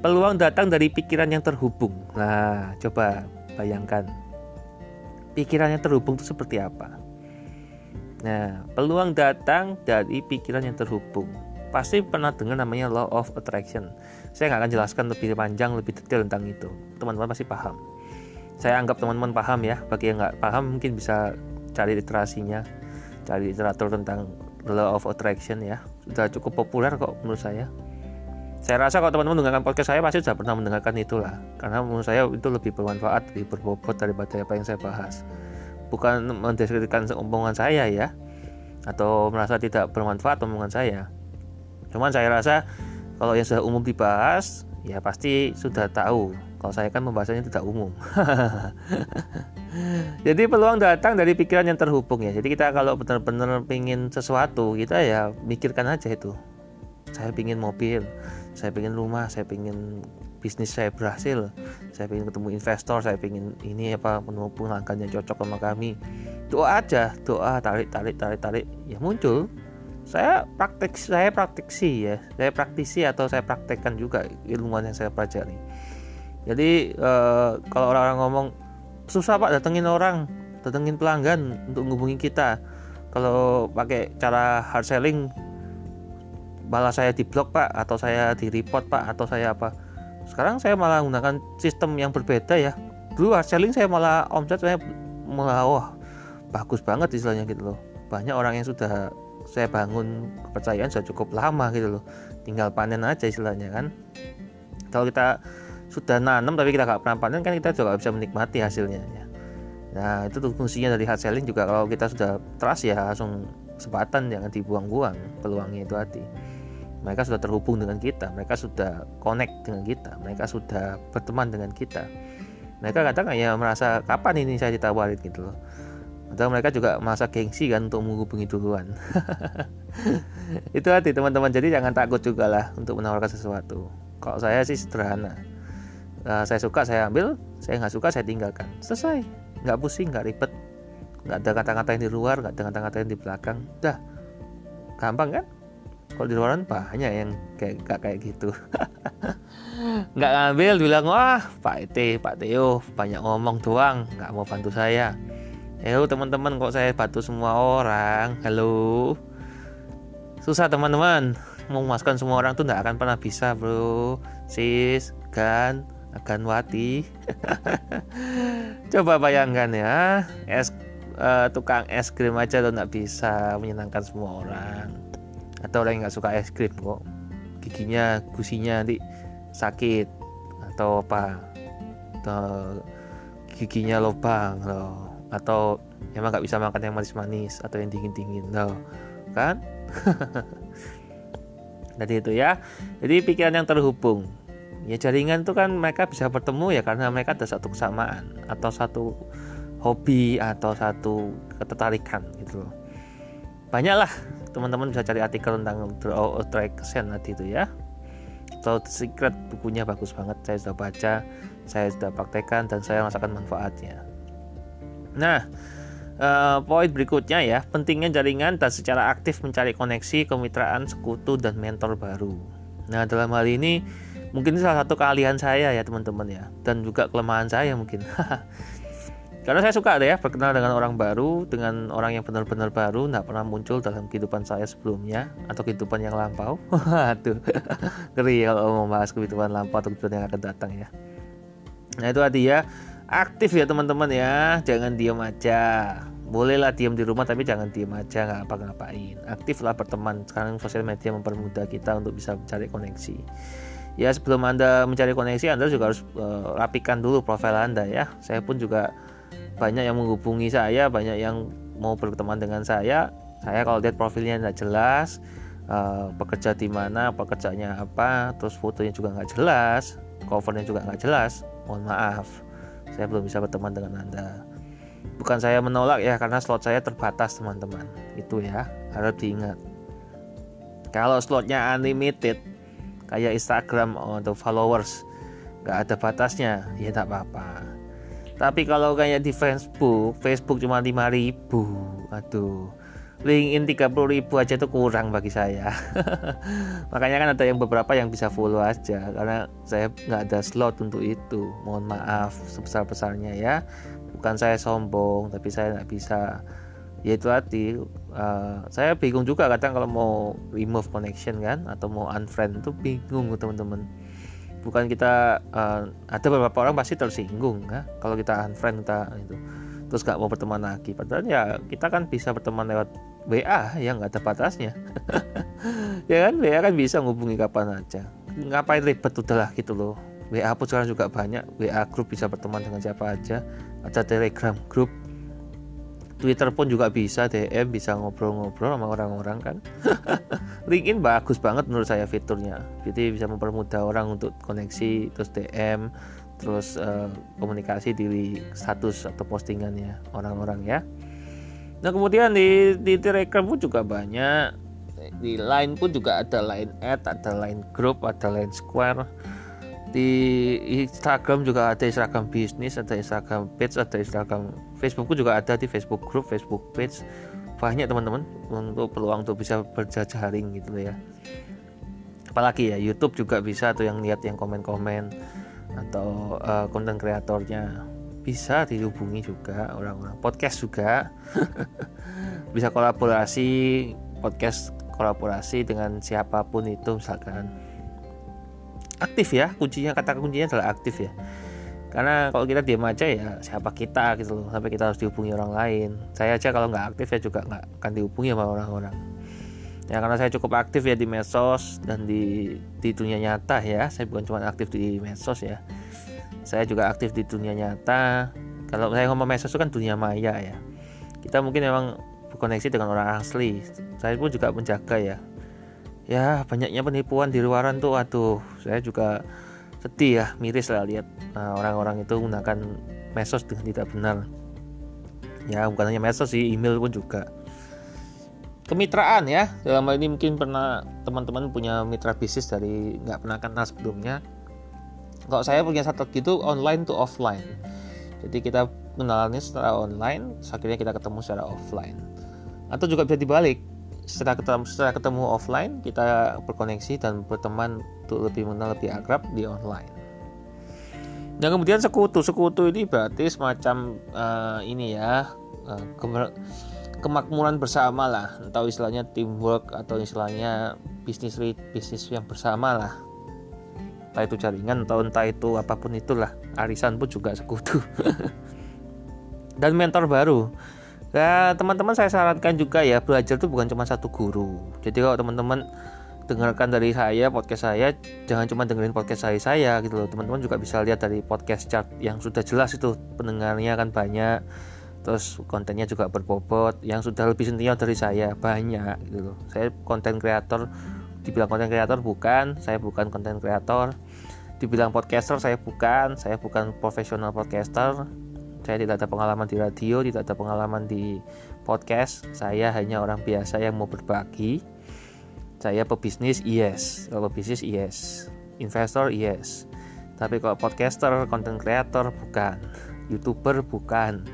Peluang datang dari pikiran yang terhubung. Nah, coba bayangkan. Pikiran yang terhubung itu seperti apa? Nah, peluang datang dari pikiran yang terhubung. Pasti pernah dengar namanya law of attraction. Saya nggak akan jelaskan lebih panjang, lebih detail tentang itu. Teman-teman pasti paham. Saya anggap teman-teman paham ya. Bagi yang nggak paham mungkin bisa cari literasinya, cari literatur tentang law of attraction ya. Sudah cukup populer kok menurut saya saya rasa kalau teman-teman mendengarkan podcast saya pasti sudah pernah mendengarkan itulah karena menurut saya itu lebih bermanfaat lebih berbobot daripada apa yang saya bahas bukan mendeskripsikan omongan saya ya atau merasa tidak bermanfaat omongan saya cuman saya rasa kalau yang sudah umum dibahas ya pasti sudah tahu. Kalau saya kan membahasnya tidak umum. Jadi peluang datang dari pikiran yang terhubung ya. Jadi kita kalau benar-benar ingin sesuatu kita ya mikirkan aja itu. Saya ingin mobil saya pengen rumah saya pengen bisnis saya berhasil saya pengen ketemu investor saya pengen ini apa menemukan langkahnya cocok sama kami. Doa aja doa tarik tarik tarik tarik ya muncul saya praktek saya praktisi ya. Saya praktisi atau saya praktekkan juga ilmuwan yang saya pelajari. Jadi eh, kalau orang-orang ngomong susah pak datengin orang datengin pelanggan untuk menghubungi kita. Kalau pakai cara hard selling malah saya di blok pak atau saya di report pak atau saya apa. Sekarang saya malah menggunakan sistem yang berbeda ya. Dulu hard selling saya malah omset saya malah wah bagus banget istilahnya gitu loh. Banyak orang yang sudah saya bangun kepercayaan sudah cukup lama gitu loh. Tinggal panen aja istilahnya kan. Kalau kita sudah nanam tapi kita nggak pernah panen kan kita juga bisa menikmati hasilnya ya. Nah itu tuh fungsinya dari hard selling juga. Kalau kita sudah trust ya langsung kesempatan jangan dibuang-buang peluangnya itu hati mereka sudah terhubung dengan kita mereka sudah connect dengan kita mereka sudah berteman dengan kita. Mereka kadang ya merasa kapan ini saya ditawarin gitu loh atau mereka juga merasa gengsi kan untuk menghubungi duluan. Itu hati teman-teman. Jadi jangan takut juga lah untuk menawarkan sesuatu. Kalau saya sih sederhana. Nah, saya suka saya ambil. Saya nggak suka saya tinggalkan. Selesai. Nggak pusing nggak ribet. Nggak ada kata-kata yang di luar nggak ada kata-kata yang di belakang. Dah. Gampang kan? Kalau di luar banyak yang kayak gak kayak gitu. Nggak ngambil bilang wah Pak Ete Pak Teo banyak ngomong doang. Nggak mau bantu saya Yo teman-teman kok saya bantu semua orang? Halo? Susah teman-teman. Memuaskan semua orang tuh nggak akan pernah bisa bro. Sis kan akan wati. Coba bayangkan ya es uh, tukang es krim aja tuh nggak bisa menyenangkan semua orang. Atau orang yang nggak suka es krim kok. Giginya gusinya nanti sakit. Atau apa? Atau giginya lubang loh atau emang nggak bisa makan yang manis-manis atau yang dingin-dingin loh kan? Jadi itu ya. Jadi pikiran yang terhubung. Ya jaringan itu kan mereka bisa bertemu ya karena mereka ada satu kesamaan atau satu hobi atau satu ketertarikan gitu loh. Banyaklah teman-teman bisa cari artikel tentang draw attraction tadi itu ya. Atau The Secret bukunya bagus banget saya sudah baca saya sudah praktekkan dan saya merasakan manfaatnya nah uh, poin berikutnya ya. Pentingnya jaringan dan secara aktif mencari koneksi kemitraan sekutu dan mentor baru. Nah dalam hal ini mungkin salah satu keahlian saya ya teman-teman ya. Dan juga kelemahan saya mungkin. Karena saya suka deh ya berkenal dengan orang baru dengan orang yang benar-benar baru nggak pernah muncul dalam kehidupan saya sebelumnya atau kehidupan yang lampau. Aduh ngeri kalau mau bahas kehidupan lampau atau kehidupan yang akan datang ya. Nah itu tadi ya aktif ya teman-teman ya. Jangan diam aja. Bolehlah diam di rumah tapi jangan diam aja. Nggak apa-ngapain. Aktiflah berteman. Sekarang sosial media mempermudah kita untuk bisa mencari koneksi. Ya sebelum anda mencari koneksi anda juga harus uh, rapikan dulu profil anda ya. Saya pun juga banyak yang menghubungi saya banyak yang mau berteman dengan saya. Saya kalau lihat profilnya tidak jelas uh, bekerja di mana pekerjaannya apa terus fotonya juga nggak jelas covernya juga nggak jelas mohon maaf saya belum bisa berteman dengan anda. Bukan saya menolak ya karena slot saya terbatas teman-teman. Itu ya harus diingat. Kalau slotnya unlimited kayak Instagram untuk followers nggak ada batasnya ya tak apa-apa. Tapi kalau kayak di Facebook Facebook cuma 5000 aduh LinkedIn 30 ribu aja itu kurang bagi saya. Makanya kan ada yang beberapa yang bisa follow aja karena saya nggak ada slot untuk itu. Mohon maaf sebesar besarnya ya. Bukan saya sombong tapi saya nggak bisa. Ya itu hati uh, saya bingung juga kadang kalau mau remove connection kan atau mau unfriend itu bingung teman-teman. Bukan kita uh, ada beberapa orang pasti tersinggung ya kalau kita unfriend kita itu. Terus nggak mau berteman lagi. Padahal ya kita kan bisa berteman lewat WA ya nggak ada batasnya ya kan? WA kan bisa ngubungi kapan aja. Ngapain ribet udahlah gitu loh. WA pun sekarang juga banyak. WA grup bisa berteman dengan siapa aja. Ada Telegram grup Twitter pun juga bisa DM bisa ngobrol-ngobrol sama orang-orang kan. LinkedIn bagus banget menurut saya fiturnya. Jadi bisa mempermudah orang untuk koneksi terus DM terus uh, komunikasi di status atau postingannya orang-orang ya nah kemudian di, di Telegram pun juga banyak. Di Line pun juga ada Line Ad ada Line Group ada Line Square. Di Instagram juga ada Instagram bisnis ada Instagram page ada Instagram Facebook juga ada di Facebook group Facebook page. Banyak teman-teman untuk peluang untuk bisa berjajaring gitu ya. Apalagi ya YouTube juga bisa tuh yang lihat yang komen-komen atau uh, konten kreatornya bisa dihubungi juga orang-orang podcast juga. Bisa kolaborasi podcast kolaborasi dengan siapa pun itu misalkan. Aktif ya kuncinya kata kuncinya adalah aktif ya. Karena kalau kita diam aja ya siapa kita gitu loh sampai kita harus dihubungi orang lain. Saya aja kalau nggak aktif ya juga nggak akan dihubungi sama orang-orang. Ya karena saya cukup aktif ya di medsos dan di di dunia nyata ya. Saya bukan cuma aktif di medsos ya saya juga aktif di dunia nyata. Kalau saya ngomong medsos itu kan dunia maya ya. Kita mungkin memang berkoneksi dengan orang asli. Saya pun juga menjaga ya. Ya banyaknya penipuan di luaran tuh aduh saya juga sedih ya miris lah lihat nah, orang-orang itu menggunakan medsos dengan tidak benar. Ya bukan hanya medsos sih email pun juga. Kemitraan ya dalam hal ini mungkin pernah teman-teman punya mitra bisnis dari nggak pernah kenal sebelumnya kalau saya punya satu gitu online to offline jadi kita kenalannya secara online akhirnya kita ketemu secara offline atau juga bisa dibalik setelah ketemu setelah ketemu offline kita berkoneksi dan berteman untuk lebih mengenal lebih akrab di online. Dan kemudian sekutu sekutu ini berarti semacam uh, ini ya uh, kemakmuran bersama lah, atau istilahnya teamwork atau istilahnya bisnis bisnis yang bersama lah. Entah itu jaringan atau entah itu apa pun itulah, arisan pun juga sekutu. dan mentor baru. Ya teman-teman saya sarankan juga ya belajar itu bukan cuma satu guru. Jadi kalau teman-teman dengarkan dari saya podcast saya jangan cuma dengerin podcast saya saya gitu loh. Teman-teman juga bisa lihat dari podcast chart yang sudah jelas itu pendengarnya kan banyak. Terus kontennya juga berbobot yang sudah lebih senior dari saya banyak gitu loh. Saya konten kreator dibilang konten kreator bukan saya bukan konten kreator dibilang podcaster saya bukan saya bukan profesional podcaster saya tidak ada pengalaman di radio, tidak ada pengalaman di podcast. Saya hanya orang biasa yang mau berbagi. Saya pebisnis, yes. Kalau bisnis, yes. Investor, yes. Tapi kalau podcaster, content creator, bukan. Youtuber, bukan.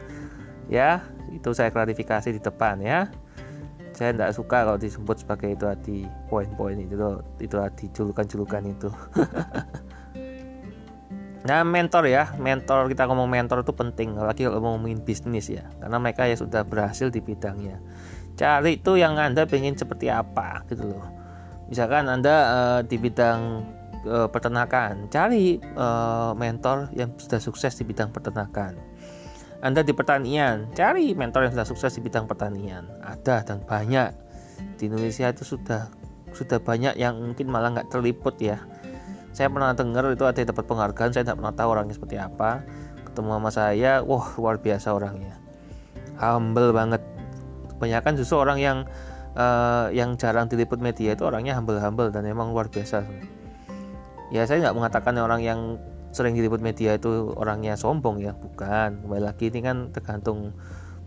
Ya, itu saya klarifikasi di depan ya. Saya tidak suka kalau disebut sebagai itu tadi poin-poin itu itu tadi julukan-julukan itu. Nah mentor ya, mentor kita ngomong mentor itu penting, apalagi kalau ngomongin bisnis ya, karena mereka ya sudah berhasil di bidangnya. Cari itu yang anda pengen seperti apa gitu loh. Misalkan anda uh, di bidang uh, peternakan, cari uh, mentor yang sudah sukses di bidang peternakan. Anda di pertanian, cari mentor yang sudah sukses di bidang pertanian. Ada dan banyak di Indonesia itu sudah sudah banyak yang mungkin malah nggak terliput ya saya pernah dengar itu ada yang dapat penghargaan saya tidak pernah tahu orangnya seperti apa. Ketemu sama saya wah luar biasa orangnya. Humble banget. Kebanyakan justru orang yang uh, yang jarang diliput media itu orangnya humble humble dan emang luar biasa. Ya saya nggak mengatakan orang yang sering diliput media itu orangnya sombong ya bukan. Kembali lagi ini kan tergantung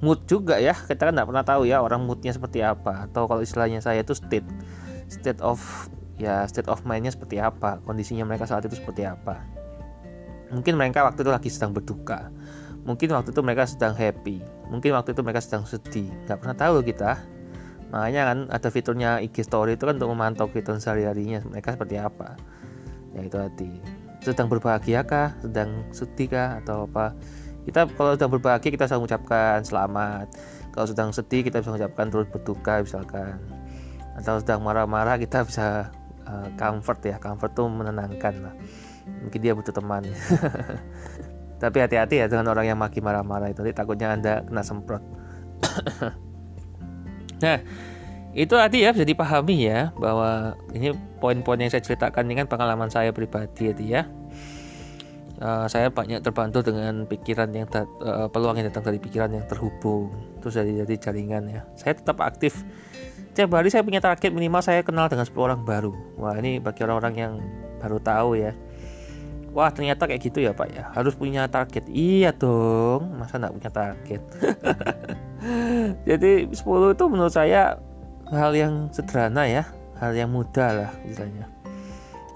mood juga ya. Kita kan nggak pernah tahu ya orang moodnya seperti apa. Atau kalau istilahnya saya itu state state of ya state of mindnya seperti apa kondisinya mereka saat itu seperti apa. Mungkin mereka waktu itu lagi sedang berduka. Mungkin waktu itu mereka sedang happy. Mungkin waktu itu mereka sedang sedih. Nggak pernah tahu kita. Makanya kan ada fiturnya IG Story itu kan untuk memantau kehidupan sehari-harinya mereka seperti apa. Ya itu tadi. Sedang berbahagia kah? Sedang sedih kah? Atau apa? Kita kalau sedang berbahagia kita bisa mengucapkan selamat. Kalau sedang sedih kita bisa mengucapkan terus berduka misalkan. Atau sedang marah-marah kita bisa uh, comfort ya comfort tuh menenangkan lah. Mungkin dia butuh teman. Tapi hati-hati ya dengan orang yang maki marah-marah itu. Nanti takutnya anda kena semprot. Nah itu tadi ya bisa dipahami ya bahwa ini poin-poin yang saya ceritakan ini kan pengalaman saya pribadi ya. Uh, saya banyak terbantu dengan pikiran yang uh, peluang yang datang dari pikiran yang terhubung. Terus jadi jadi jaringan ya. Saya tetap aktif Setiap hari saya punya target minimal saya kenal dengan 10 orang baru. Wah ini bagi orang-orang yang baru tahu ya. Wah ternyata kayak gitu ya Pak ya. Harus punya target. Iya dong. Masa nggak punya target? Jadi 10 itu menurut saya hal yang sederhana ya. Hal yang mudah lah misalnya.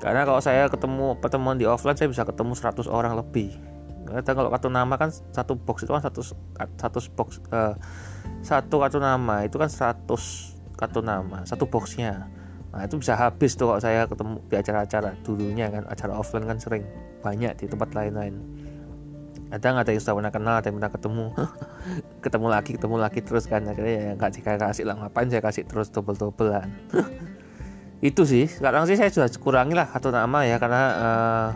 Karena kalau saya ketemu pertemuan di offline saya bisa ketemu 100 orang lebih. Karena kalau kartu nama kan satu box itu kan satu satu box uh, satu kartu nama itu kan 100 kartu nama satu boxnya. Nah itu bisa habis tuh kalau saya ketemu di acara-acara. Dulunya kan acara offline kan sering banyak di tempat lain-lain. Ada ada yang sudah pernah kenal ada yang pernah ketemu? Ketemu lagi ketemu lagi terus kan. Akhirnya ya nggak sih kasih lah. Ngapain saya kasih terus double doublean itu sih. Sekarang sih saya sudah kurangi lah kartu nama ya karena uh,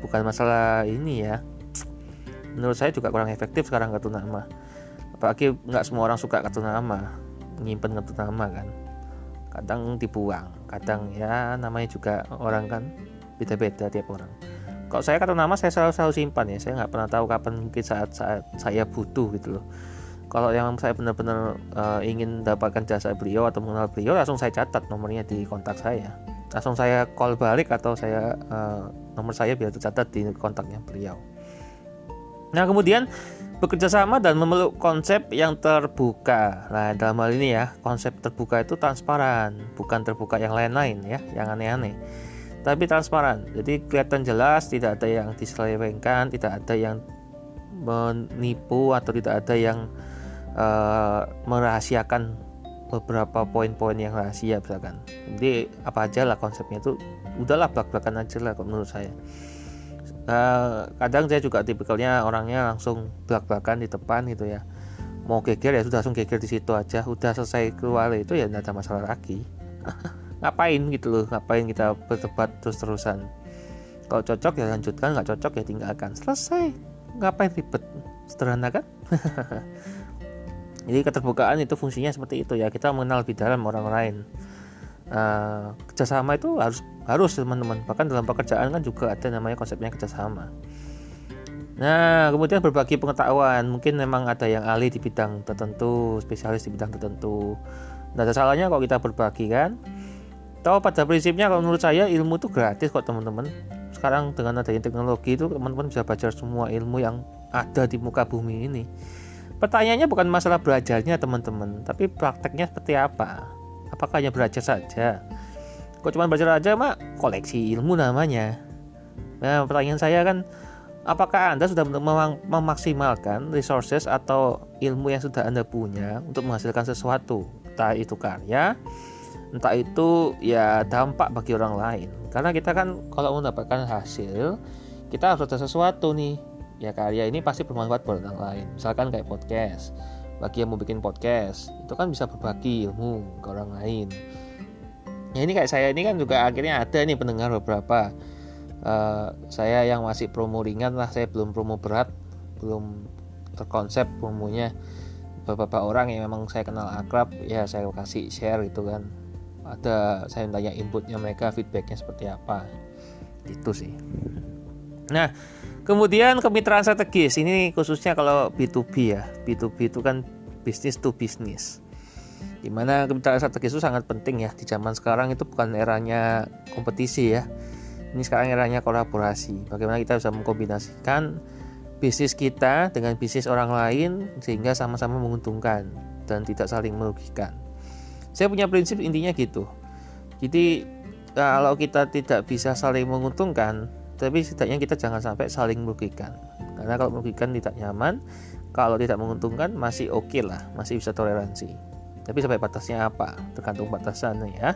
bukan masalah ini ya. Menurut saya juga kurang efektif sekarang kartu nama. Apalagi nggak semua orang suka kartu nama nyimpen kartu nama kan. Kadang dibuang kadang ya namanya juga orang kan beda-beda tiap orang. Kalau saya kartu nama saya selalu selalu simpan ya. Saya nggak pernah tahu kapan mungkin saat saat saya butuh gitu loh. Kalau yang saya benar-benar uh, ingin dapatkan jasa beliau atau mengenal beliau langsung saya catat nomornya di kontak saya. Langsung saya call balik atau saya uh, nomor saya biar tercatat di kontaknya beliau. Nah kemudian bekerja sama dan memeluk konsep yang terbuka. Nah, dalam hal ini ya, konsep terbuka itu transparan, bukan terbuka yang lain-lain ya, yang aneh-aneh. Tapi transparan. Jadi kelihatan jelas, tidak ada yang diselewengkan, tidak ada yang menipu atau tidak ada yang uh, merahasiakan beberapa poin-poin yang rahasia misalkan. Jadi apa aja lah konsepnya itu udahlah belak-belakan aja lah menurut saya uh, kadang saya juga tipikalnya orangnya langsung belak-belakan di depan gitu ya. Mau geger ya sudah langsung geger di situ aja. Udah selesai keluar itu ya tidak ada masalah lagi. Ngapain gitu loh ngapain kita berdebat terus-terusan? Kalau cocok ya lanjutkan nggak cocok ya tinggalkan. Selesai. Ngapain ribet? Sederhana kan? Jadi keterbukaan itu fungsinya seperti itu ya. Kita mengenal lebih dalam orang lain. Uh, kerjasama itu harus harus teman-teman. Bahkan dalam pekerjaan kan juga ada namanya konsepnya kerjasama. Nah kemudian berbagi pengetahuan. Mungkin memang ada yang ahli di bidang tertentu spesialis di bidang tertentu. Tidak ada salahnya kalau kita berbagi kan? Tahu pada prinsipnya kalau menurut saya ilmu itu gratis kok teman-teman. Sekarang dengan adanya teknologi itu teman-teman bisa belajar semua ilmu yang ada di muka bumi ini. Pertanyaannya bukan masalah belajarnya teman-teman tapi prakteknya seperti apa? Apakah hanya belajar saja kok cuma belajar aja mak? Koleksi ilmu namanya. Nah pertanyaan saya kan apakah anda sudah mem memaksimalkan resources atau ilmu yang sudah anda punya untuk menghasilkan sesuatu? Entah itu karya entah itu ya dampak bagi orang lain. Karena kita kan kalau mendapatkan hasil kita harus ada sesuatu nih. Ya karya ini pasti bermanfaat buat orang lain. Misalkan kayak podcast. Bagi yang mau bikin podcast itu kan bisa berbagi ilmu ke orang lain ya ini kayak saya ini kan juga akhirnya ada nih pendengar beberapa uh, saya yang masih promo ringan lah saya belum promo berat belum terkonsep promonya beberapa orang yang memang saya kenal akrab ya saya kasih share gitu kan ada saya tanya inputnya mereka feedbacknya seperti apa itu sih nah Kemudian kemitraan strategis ini khususnya kalau B2B ya. B2B itu kan bisnis to bisnis. Di mana kemitraan strategis itu sangat penting ya di zaman sekarang itu bukan eranya kompetisi ya. Ini sekarang eranya kolaborasi. Bagaimana kita bisa mengkombinasikan bisnis kita dengan bisnis orang lain sehingga sama-sama menguntungkan dan tidak saling merugikan. Saya punya prinsip intinya gitu. Jadi kalau kita tidak bisa saling menguntungkan, tapi setidaknya kita jangan sampai saling merugikan karena kalau merugikan tidak nyaman kalau tidak menguntungkan masih oke okay lah masih bisa toleransi tapi sampai batasnya apa tergantung batasannya ya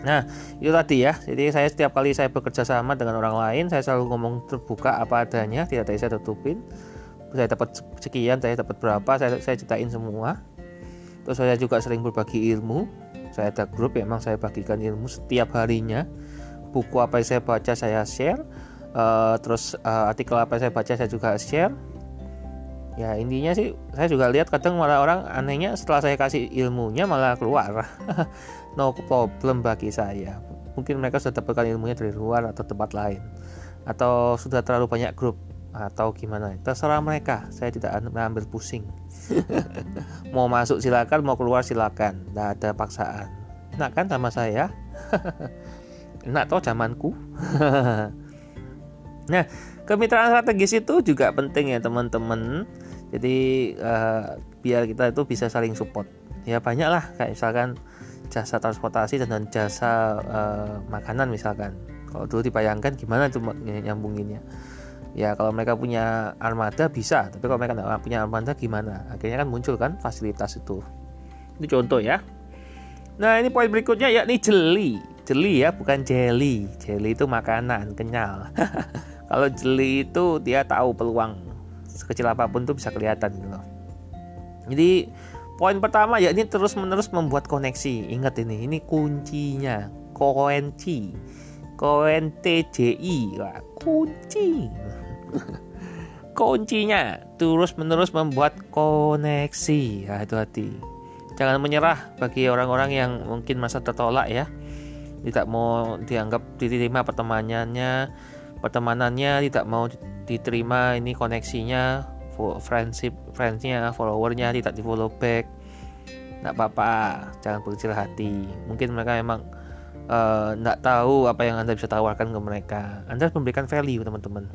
Nah, itu tadi ya. Jadi saya setiap kali saya bekerja sama dengan orang lain, saya selalu ngomong terbuka apa adanya, tidak ada saya tutupin. Saya dapat sekian, saya dapat berapa, saya saya ceritain semua. Terus saya juga sering berbagi ilmu. Saya ada grup, ya, memang saya bagikan ilmu setiap harinya buku apa yang saya baca saya share uh, terus uh, artikel apa yang saya baca saya juga share ya intinya sih saya juga lihat kadang malah orang anehnya setelah saya kasih ilmunya malah keluar. No problem bagi saya. Mungkin mereka sudah dapatkan ilmunya dari luar atau tempat lain. Atau sudah terlalu banyak grup atau gimana. Terserah mereka. Saya tidak ambil pusing. Mau masuk silakan mau keluar silakan. Tidak ada paksaan. Nah kan sama saya? Enak toh zamanku. Nah kemitraan strategis itu juga penting ya teman-teman. Jadi uh, biar kita itu bisa saling support. Ya banyak lah kayak misalkan jasa transportasi dan jasa uh, makanan misalkan. Kalau dulu dibayangkan gimana tuh nyambunginnya. Ya kalau mereka punya armada bisa tapi kalau mereka tidak punya armada gimana? Akhirnya kan muncul kan fasilitas itu. Ini contoh ya. Nah ini poin berikutnya yakni jeli. Jeli ya bukan jelly. Jelly itu makanan kenyal kalau jeli itu dia tahu peluang. Sekecil apa pun tuh bisa kelihatan gitu loh. Jadi poin pertama ya ini terus menerus membuat koneksi. Ingat ini ini kuncinya. Koenci koen TJI Wah, kunci. Kuncinya terus menerus membuat koneksi. Nah, hati-hati jangan menyerah bagi orang-orang yang mungkin masa tertolak ya. Tidak mau dianggap diterima pertemanannya pertemanannya tidak mau diterima ini koneksinya friendship friendsnya followernya tidak di follow back. Tidak apa-apa jangan berkecil hati. Mungkin mereka memang tidak uh, tahu apa yang anda bisa tawarkan ke mereka. Anda harus memberikan value teman-teman.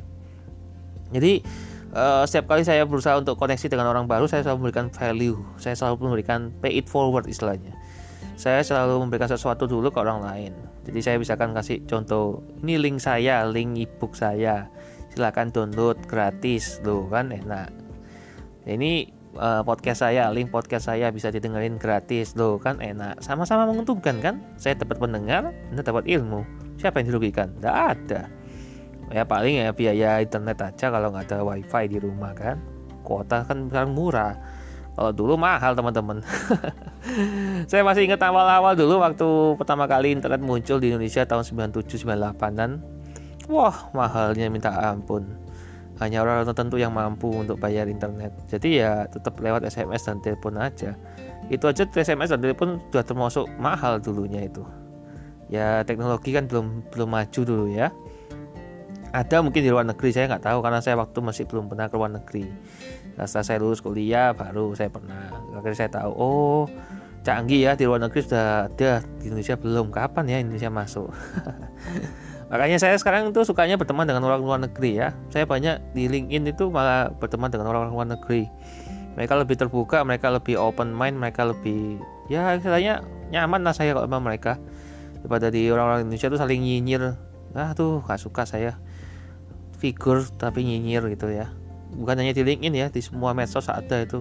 Jadi uh, setiap kali saya berusaha untuk koneksi dengan orang baru saya selalu memberikan value. Saya selalu memberikan pay it forward istilahnya saya selalu memberikan sesuatu dulu ke orang lain. Jadi saya bisa kan kasih contoh, ini link saya, link ebook saya. Silahkan download gratis, loh kan enak. Ini uh, podcast saya, link podcast saya bisa didengerin gratis, loh kan enak. Sama-sama menguntungkan kan? Saya dapat pendengar, Anda dapat ilmu. Siapa yang dirugikan? Tidak ada. Ya paling ya biaya internet aja kalau nggak ada wifi di rumah kan. Kuota kan sekarang murah kalau dulu mahal teman-teman. saya masih ingat awal-awal dulu waktu pertama kali internet muncul di Indonesia tahun 97-98an. Wah mahalnya minta ampun. Hanya orang tertentu yang mampu untuk bayar internet. Jadi ya tetap lewat SMS dan telepon aja. Itu aja SMS dan telepon sudah termasuk mahal dulunya itu. Ya teknologi kan belum belum maju dulu ya ada mungkin di luar negeri saya nggak tahu karena saya waktu masih belum pernah ke luar negeri setelah saya lulus kuliah baru saya pernah. Akhirnya saya tahu oh canggih ya di luar negeri sudah ada di Indonesia belum. Kapan ya Indonesia masuk? Makanya saya sekarang itu sukanya berteman dengan orang luar negeri ya. Saya banyak di LinkedIn itu malah berteman dengan orang luar negeri. Mereka lebih terbuka mereka lebih open mind mereka lebih ya istilahnya nyaman lah saya kalau sama mereka. Daripada di orang-orang Indonesia tuh saling nyinyir. Ah tuh gak suka saya. Figur tapi nyinyir gitu ya bukan hanya di LinkedIn ya di semua medsos ada itu.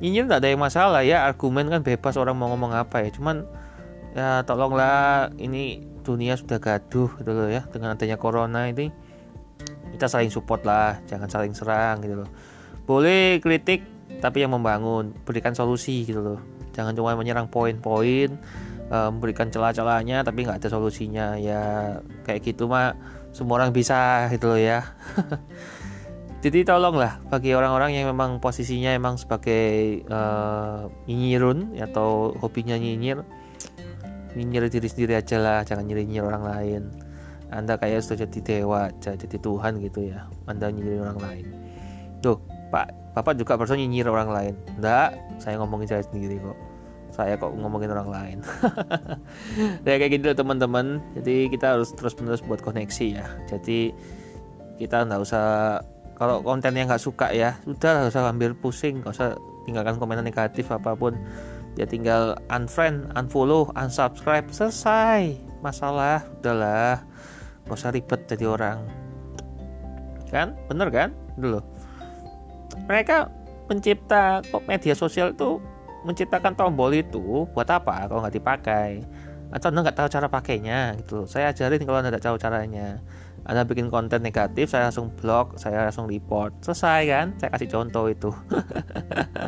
Nyinyir tidak ada yang masalah ya argumen kan bebas orang mau ngomong apa ya. Cuman ya tolonglah ini dunia sudah gaduh gitu loh ya dengan adanya corona ini. Kita saling support lah jangan saling serang gitu loh. Boleh kritik tapi yang membangun berikan solusi gitu loh. Jangan cuma menyerang poin-poin uh, memberikan celah-celahnya tapi nggak ada solusinya. Ya kayak gitu mah semua orang bisa gitu loh ya jadi tolonglah bagi orang-orang yang memang posisinya emang sebagai uh, nyinyirun atau hobinya nyinyir nyinyir diri sendiri aja lah jangan nyinyir orang lain. Anda kayak sudah jadi dewa jadi Tuhan gitu ya anda nyinyir orang lain. Tuh pak bapak juga perso nyinyir orang lain. Enggak saya ngomongin saya sendiri kok. Saya kok ngomongin orang lain. Ya kayak gitu teman-teman. Jadi kita harus terus menerus buat koneksi ya. Jadi kita nggak usah kalau konten yang nggak suka ya sudah nggak usah ambil pusing nggak usah tinggalkan komentar negatif apa pun. Ya tinggal unfriend unfollow unsubscribe selesai. Masalah udahlah. Gak usah ribet jadi orang. Kan? Bener kan? Dulu mereka pencipta kok media sosial itu menciptakan tombol itu buat apa kalau nggak dipakai? Atau anda nggak tahu cara pakainya? Gitu saya ajarin kalau anda nggak tahu caranya anda bikin konten negatif saya langsung blok saya langsung report. Selesai kan? Saya kasih contoh itu.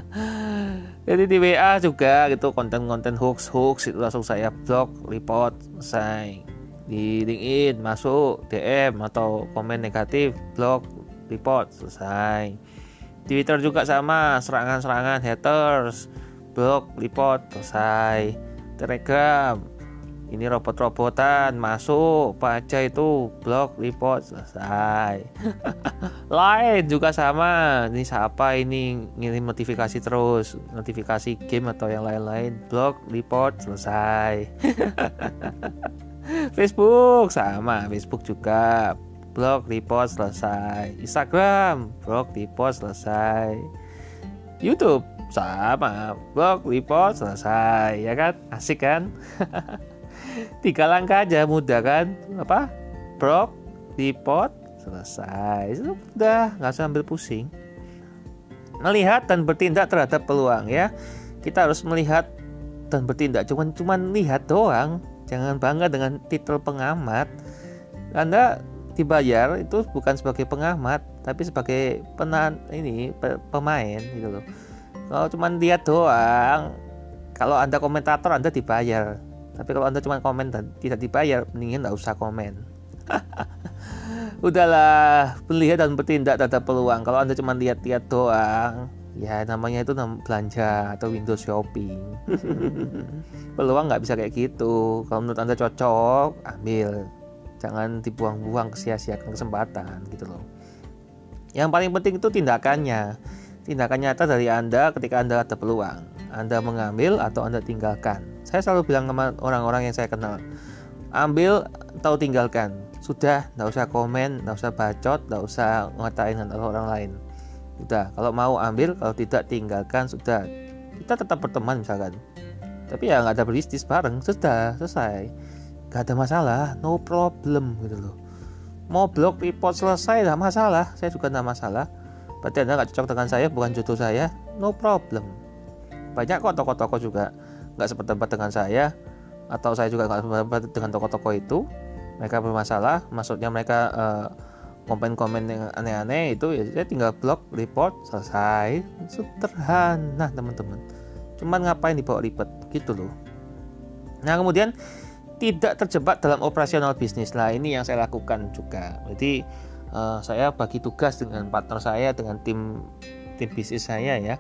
Jadi di WA juga gitu konten-konten hoax hoax itu langsung saya blok report selesai. Di LinkedIn masuk DM atau komen negatif blok report selesai. Twitter juga sama serangan-serangan haters blok report selesai. Telegram ini robot-robotan masuk baca itu blog report selesai. Lain juga sama. Ini siapa ini ngirim notifikasi terus? Notifikasi game atau yang lain-lain. Blog report selesai. Facebook sama. Facebook juga. Blog report selesai. Instagram blog report selesai. YouTube sama. Blog report selesai. Ya kan? Asik kan tiga langkah aja mudah kan? Apa? Blog report selesai. Sudah nggak usah ambil pusing. Melihat dan bertindak terhadap peluang ya. Kita harus melihat dan bertindak. Cuman cuman lihat doang. Jangan bangga dengan titel pengamat. Anda dibayar itu bukan sebagai pengamat tapi sebagai penan ini pemain gitu loh. Kalau cuman lihat doang kalau anda komentator anda dibayar tapi kalau anda cuma komen dan tidak dibayar mendingan nggak usah komen. Udahlah melihat dan bertindak terhadap peluang. Kalau anda cuma lihat-lihat doang ya namanya itu belanja atau Windows shopping. Peluang nggak bisa kayak gitu. Kalau menurut anda cocok ambil. Jangan dibuang-buang kesia-siakan kesempatan gitu loh. Yang paling penting itu tindakannya. Tindakan nyata dari anda ketika anda ada peluang. Anda mengambil atau anda tinggalkan saya selalu bilang sama orang-orang yang saya kenal ambil atau tinggalkan. Sudah nggak usah komen nggak usah bacot nggak usah ngatain orang lain. Udah kalau mau ambil kalau tidak tinggalkan sudah. Kita tetap berteman misalkan. Tapi ya nggak ada beristis bareng sudah selesai. Nggak ada masalah no problem gitu loh. Mau blok report selesai nggak masalah. Saya juga nggak masalah. Berarti anda nggak cocok dengan saya bukan jodoh saya no problem. Banyak kok toko-toko juga nggak sependapat dengan saya atau saya juga nggak sependapat dengan toko-toko itu mereka bermasalah maksudnya mereka uh, komen-komen yang aneh-aneh itu ya saya tinggal blok report selesai. Sederhana teman-teman. Cuman ngapain dibawa ribet? Gitu loh. Nah kemudian tidak terjebak dalam operasional bisnis. Lah ini yang saya lakukan juga. Jadi uh, saya bagi tugas dengan partner saya dengan tim tim bisnis saya ya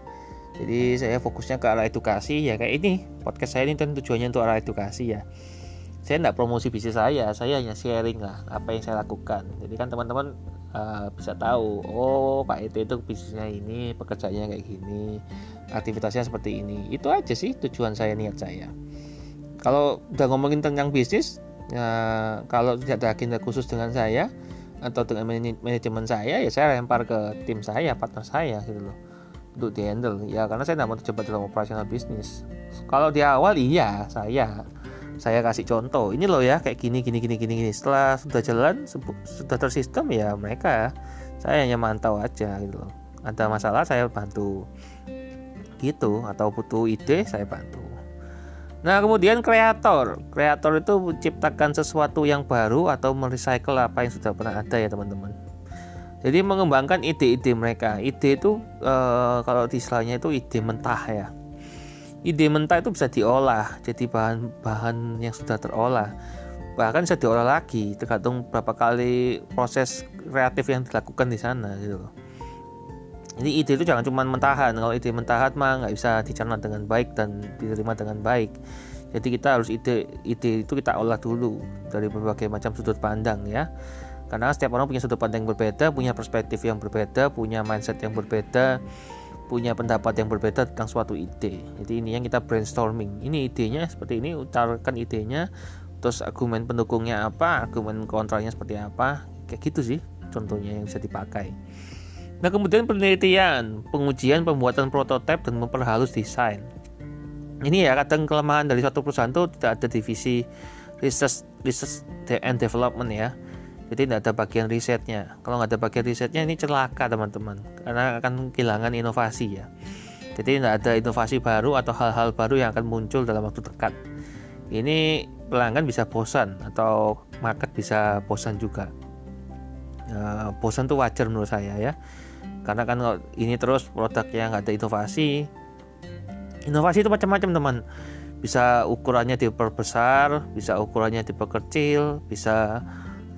jadi saya fokusnya ke arah edukasi ya kayak ini. Podcast saya ini kan tujuannya untuk arah edukasi ya. Saya tidak promosi bisnis saya saya hanya sharing lah apa yang saya lakukan. Jadi kan teman-teman uh, bisa tahu oh Pak Ete itu bisnisnya ini pekerjaannya kayak gini aktivitasnya seperti ini. Itu aja sih tujuan saya niat saya. Kalau udah ngomongin tentang bisnis uh, kalau tidak ada agenda khusus dengan saya atau dengan manajemen saya ya saya lempar ke tim saya partner saya gitu loh untuk di handle ya karena saya tidak mau terjebak dalam operasional bisnis. Kalau di awal iya saya. Saya kasih contoh. Ini loh ya kayak gini gini gini gini gini. Setelah sudah jalan sudah tersistem ya mereka saya hanya mantau aja gitu loh. Ada masalah saya bantu. Gitu atau butuh ide saya bantu. Nah kemudian kreator. Kreator itu menciptakan sesuatu yang baru atau merecycle apa yang sudah pernah ada ya teman-teman Jadi mengembangkan ide-ide mereka. Ide itu e, kalau istilahnya itu ide mentah ya. Ide mentah itu bisa diolah jadi bahan-bahan yang sudah terolah. Bahkan bisa diolah lagi tergantung berapa kali proses kreatif yang dilakukan di sana gitu loh. Jadi ide itu jangan cuma mentahan. Kalau ide mentahan mah nggak bisa dicerna dengan baik dan diterima dengan baik. Jadi kita harus ide ide itu kita olah dulu dari berbagai macam sudut pandang ya karena setiap orang punya sudut pandang yang berbeda punya perspektif yang berbeda punya mindset yang berbeda punya pendapat yang berbeda tentang suatu ide. Jadi ini yang kita brainstorming. Ini idenya seperti ini utarakan idenya terus argumen pendukungnya apa argumen kontranya seperti apa. Kayak gitu sih contohnya yang bisa dipakai. Nah kemudian penelitian pengujian pembuatan prototipe dan memperhalus desain. Ini ya kadang kelemahan dari suatu perusahaan itu tidak ada divisi research research and development ya jadi tidak ada bagian risetnya. Kalau nggak ada bagian risetnya ini celaka teman-teman. Karena akan kehilangan inovasi ya. Jadi tidak ada inovasi baru atau hal-hal baru yang akan muncul dalam waktu dekat. Ini pelanggan bisa bosan atau market bisa bosan juga. Uh, bosan tuh wajar menurut saya ya. Karena kan ini terus produknya nggak ada inovasi inovasi itu macam-macam teman. Bisa ukurannya diperbesar bisa ukurannya diperkecil bisa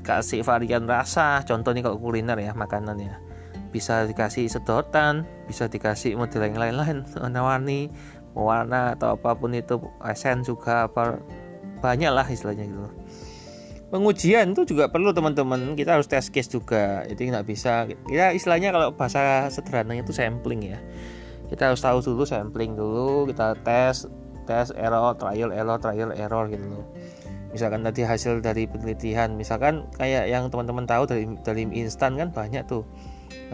kasih varian rasa. Contoh nih kalau kuliner ya makanan ya. Bisa dikasih sedotan bisa dikasih model yang lain-lain. Warna-warni warna atau apa pun itu esen juga apa banyak lah istilahnya gitu. Pengujian itu juga perlu teman-teman. Kita harus test case juga. Jadi nggak bisa. Ya istilahnya kalau bahasa sederhananya itu sampling ya. Kita harus tahu dulu sampling dulu. Kita tes tes error trial error trial error gitu loh misalkan tadi hasil dari penelitian misalkan kayak yang teman-teman tahu dari dari instan kan banyak tuh.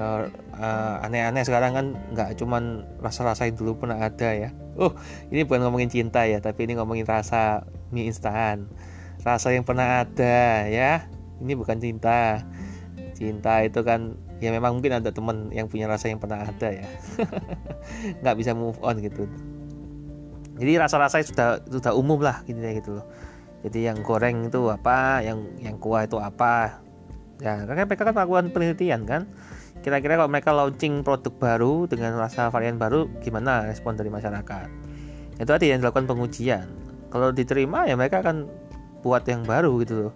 Uh, uh, aneh-aneh sekarang kan nggak cuman rasa-rasa yang dulu pernah ada ya. Oh ini bukan ngomongin cinta ya tapi ini ngomongin rasa mie instan. Rasa yang pernah ada ya. Ini bukan cinta. Cinta itu kan ya memang mungkin ada teman yang punya rasa yang pernah ada ya. Nggak bisa move on gitu. Jadi rasa-rasa sudah sudah umum lah gitu ya gitu loh jadi yang goreng itu apa yang yang kuah itu apa. Ya karena mereka kan melakukan penelitian kan. Kira-kira kalau mereka launching produk baru dengan rasa varian baru gimana respon dari masyarakat? Itu tadi yang dilakukan pengujian. Kalau diterima ya mereka akan buat yang baru gitu loh.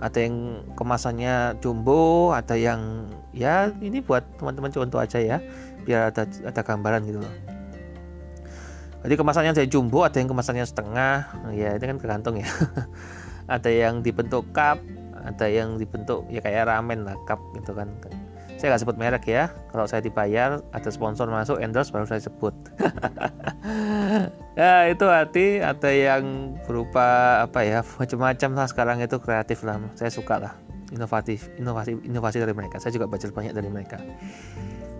Ada yang kemasannya jumbo ada yang ya ini buat teman-teman contoh aja ya. Biar ada ada gambaran gitu loh jadi kemasannya dari jumbo ada yang kemasannya setengah. Ya ini kan tergantung ya. Ada yang dibentuk cup ada yang dibentuk ya kayak ramen lah cup gitu kan. Saya nggak sebut merek ya. Kalau saya dibayar ada sponsor masuk endorse baru saya sebut. Ya itu hati ada yang berupa apa ya macam-macam lah sekarang itu kreatif lah. Saya suka lah. Inovatif inovasi inovasi dari mereka. Saya juga baca banyak dari mereka.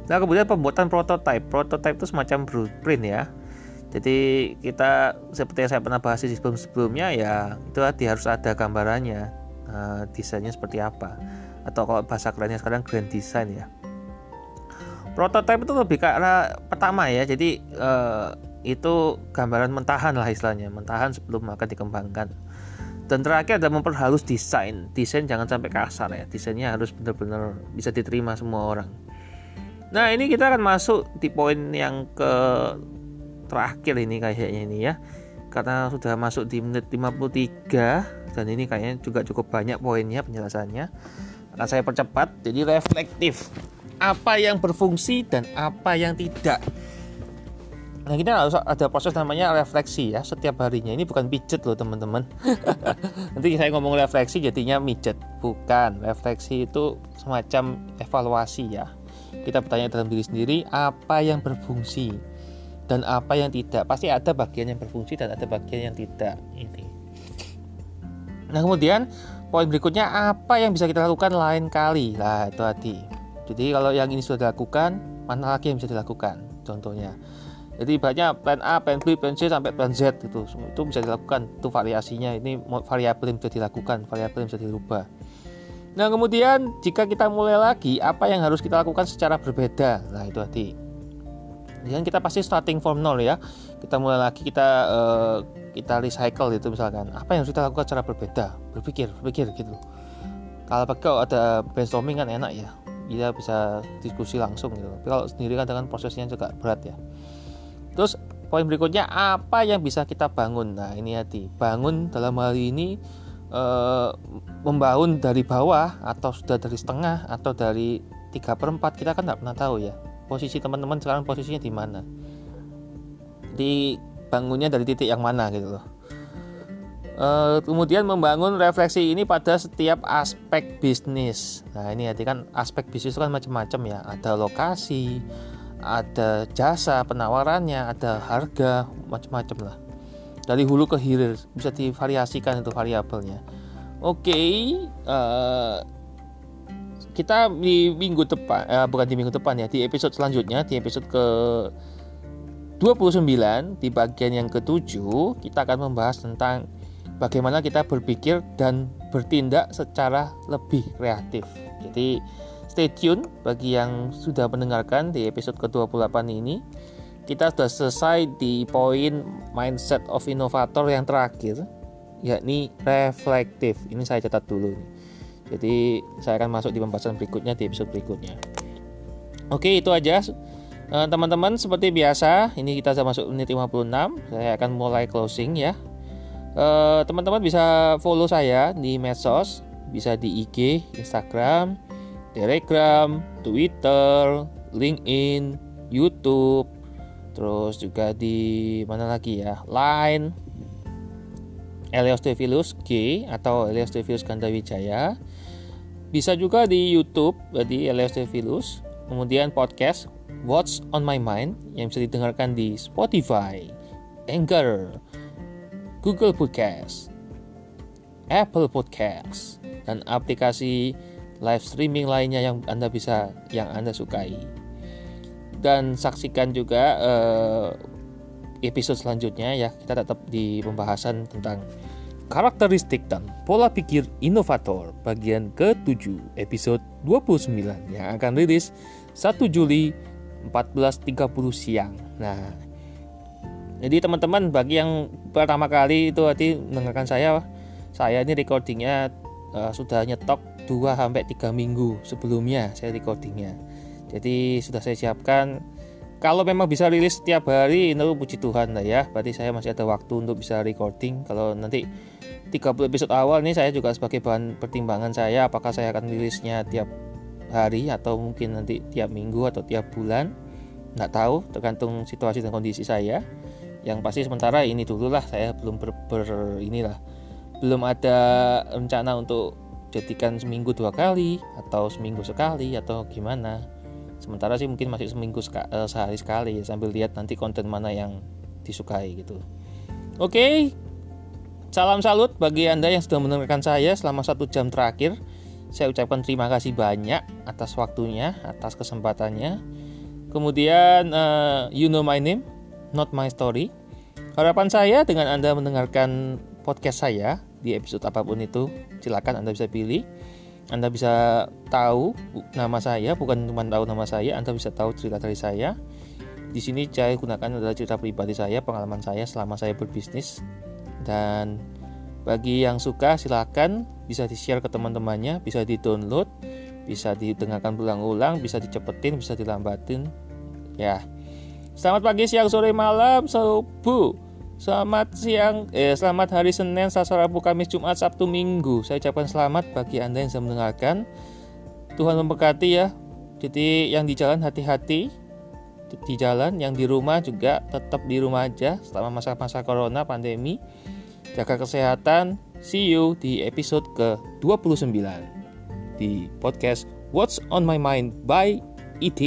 Nah kemudian pembuatan prototype prototype itu semacam blueprint ya jadi kita seperti yang saya pernah bahas di sebelum-sebelumnya ya itu tadi harus ada gambarannya uh, desainnya seperti apa. Atau kalau bahasa kerennya sekarang grand design ya. Prototype itu lebih arah pertama ya. Jadi uh, itu gambaran mentahan lah istilahnya mentahan sebelum akan dikembangkan. Dan terakhir ada memperhalus desain. Desain jangan sampai kasar ya. Desainnya harus benar-benar bisa diterima semua orang. Nah ini kita akan masuk di poin yang ke terakhir ini kayaknya ini ya karena sudah masuk di menit 53 dan ini kayaknya juga cukup banyak poinnya penjelasannya akan saya percepat jadi reflektif apa yang berfungsi dan apa yang tidak Nah kita harus ada proses namanya refleksi ya setiap harinya. Ini bukan pijet loh teman-teman. Nanti saya ngomong refleksi jadinya mijet. Bukan. Refleksi itu semacam evaluasi ya. Kita bertanya dalam diri sendiri apa yang berfungsi dan apa yang tidak? Pasti ada bagian yang berfungsi dan ada bagian yang tidak. Ini. Nah kemudian poin berikutnya apa yang bisa kita lakukan lain kali? Lah itu tadi. Jadi kalau yang ini sudah dilakukan mana lagi yang bisa dilakukan contohnya? Jadi banyak plan A, plan B, plan C sampai plan Z itu itu bisa dilakukan. Itu variasinya. Ini variabel yang bisa dilakukan variabel yang bisa dirubah. Nah kemudian jika kita mulai lagi apa yang harus kita lakukan secara berbeda? Nah itu tadi dan kita pasti starting from nol ya. Kita mulai lagi kita uh, kita recycle gitu misalkan. Apa yang kita lakukan secara berbeda? Berpikir berpikir gitu. Kalau pakai ada brainstorming kan enak ya. Kita bisa diskusi langsung gitu. Tapi kalau sendiri kan dengan prosesnya juga berat ya. Terus poin berikutnya apa yang bisa kita bangun? Nah ini hati. Bangun dalam hal ini e, membangun dari bawah atau sudah dari setengah atau dari tiga per 4 kita kan nggak pernah tahu ya posisi teman-teman sekarang posisinya di mana di bangunnya dari titik yang mana gitu loh Uh, kemudian membangun refleksi ini pada setiap aspek bisnis. Nah ini hati kan aspek bisnis itu kan macam-macam ya. Ada lokasi, ada jasa penawarannya, ada harga, macam-macam lah. Dari hulu ke hilir bisa divariasikan itu variabelnya. Oke, okay, eh, kita di minggu depan, uh, bukan di minggu depan ya, di episode selanjutnya, di episode ke 29 di bagian yang ketujuh kita akan membahas tentang bagaimana kita berpikir dan bertindak secara lebih kreatif. Jadi stay tune bagi yang sudah mendengarkan di episode ke-28 ini. Kita sudah selesai di poin mindset of innovator yang terakhir yakni reflektif. Ini saya catat dulu Jadi saya akan masuk di pembahasan berikutnya di episode berikutnya. Oke, itu aja. Eh, teman-teman seperti biasa ini kita sudah masuk menit 56 saya akan mulai closing ya. Eh, teman-teman bisa follow saya di medsos bisa di IG Instagram Telegram Twitter LinkedIn YouTube terus juga di mana lagi ya? Line Elios Tevilus G atau Elios Tevilus Gandawijaya bisa juga di YouTube di Elios Tevilus kemudian podcast What's on My Mind yang bisa didengarkan di Spotify, Anchor, Google Podcast, Apple Podcast, dan aplikasi live streaming lainnya yang Anda bisa yang Anda sukai. Dan saksikan juga uh, episode selanjutnya ya. Kita tetap di pembahasan tentang karakteristik dan pola pikir inovator bagian ke-7 episode 29 yang akan rilis 1 Juli 14.30 siang. Nah, jadi teman-teman bagi yang pertama kali itu tadi mendengarkan saya, saya ini recordingnya uh, sudah nyetok 2 sampai 3 minggu sebelumnya saya recordingnya. Jadi sudah saya siapkan kalau memang bisa rilis setiap hari itu puji Tuhan lah ya. Berarti saya masih ada waktu untuk bisa recording. Kalau nanti 30 episode awal nih saya juga sebagai bahan pertimbangan saya apakah saya akan rilisnya tiap hari atau mungkin nanti tiap minggu atau tiap bulan nggak tahu tergantung situasi dan kondisi saya. Yang pasti sementara ini dulu lah saya belum ber, ber inilah belum ada rencana untuk jadikan seminggu dua kali atau seminggu sekali atau gimana. Sementara sih mungkin masih seminggu seka, uh, sehari sekali sambil lihat nanti konten mana yang disukai gitu. Oke salam salut bagi anda yang sudah mendengarkan saya selama satu jam terakhir saya ucapkan terima kasih banyak atas waktunya, atas kesempatannya. Kemudian, uh, you know my name, not my story. Harapan saya dengan Anda mendengarkan podcast saya di episode apa pun itu, silakan Anda bisa pilih. Anda bisa tahu nama saya, bukan cuma tahu nama saya, Anda bisa tahu cerita dari saya. Di sini saya gunakan adalah cerita pribadi saya, pengalaman saya selama saya berbisnis. Dan bagi yang suka silakan bisa di-share ke teman-temannya, bisa di-download, bisa didengarkan berulang-ulang, bisa dicepetin, bisa dilambatin. Ya. Selamat pagi, siang, sore, malam, subuh. Selamat siang, eh selamat hari Senin, Selasa, Rabu, Kamis, Jumat, Sabtu, Minggu. Saya ucapkan selamat bagi Anda yang sedang mendengarkan. Tuhan memberkati ya. Jadi yang di jalan hati-hati di jalan, yang di rumah juga tetap di rumah aja selama masa-masa corona pandemi. Jaga kesehatan, See you di episode ke-29 di podcast What's on My Mind by E.T.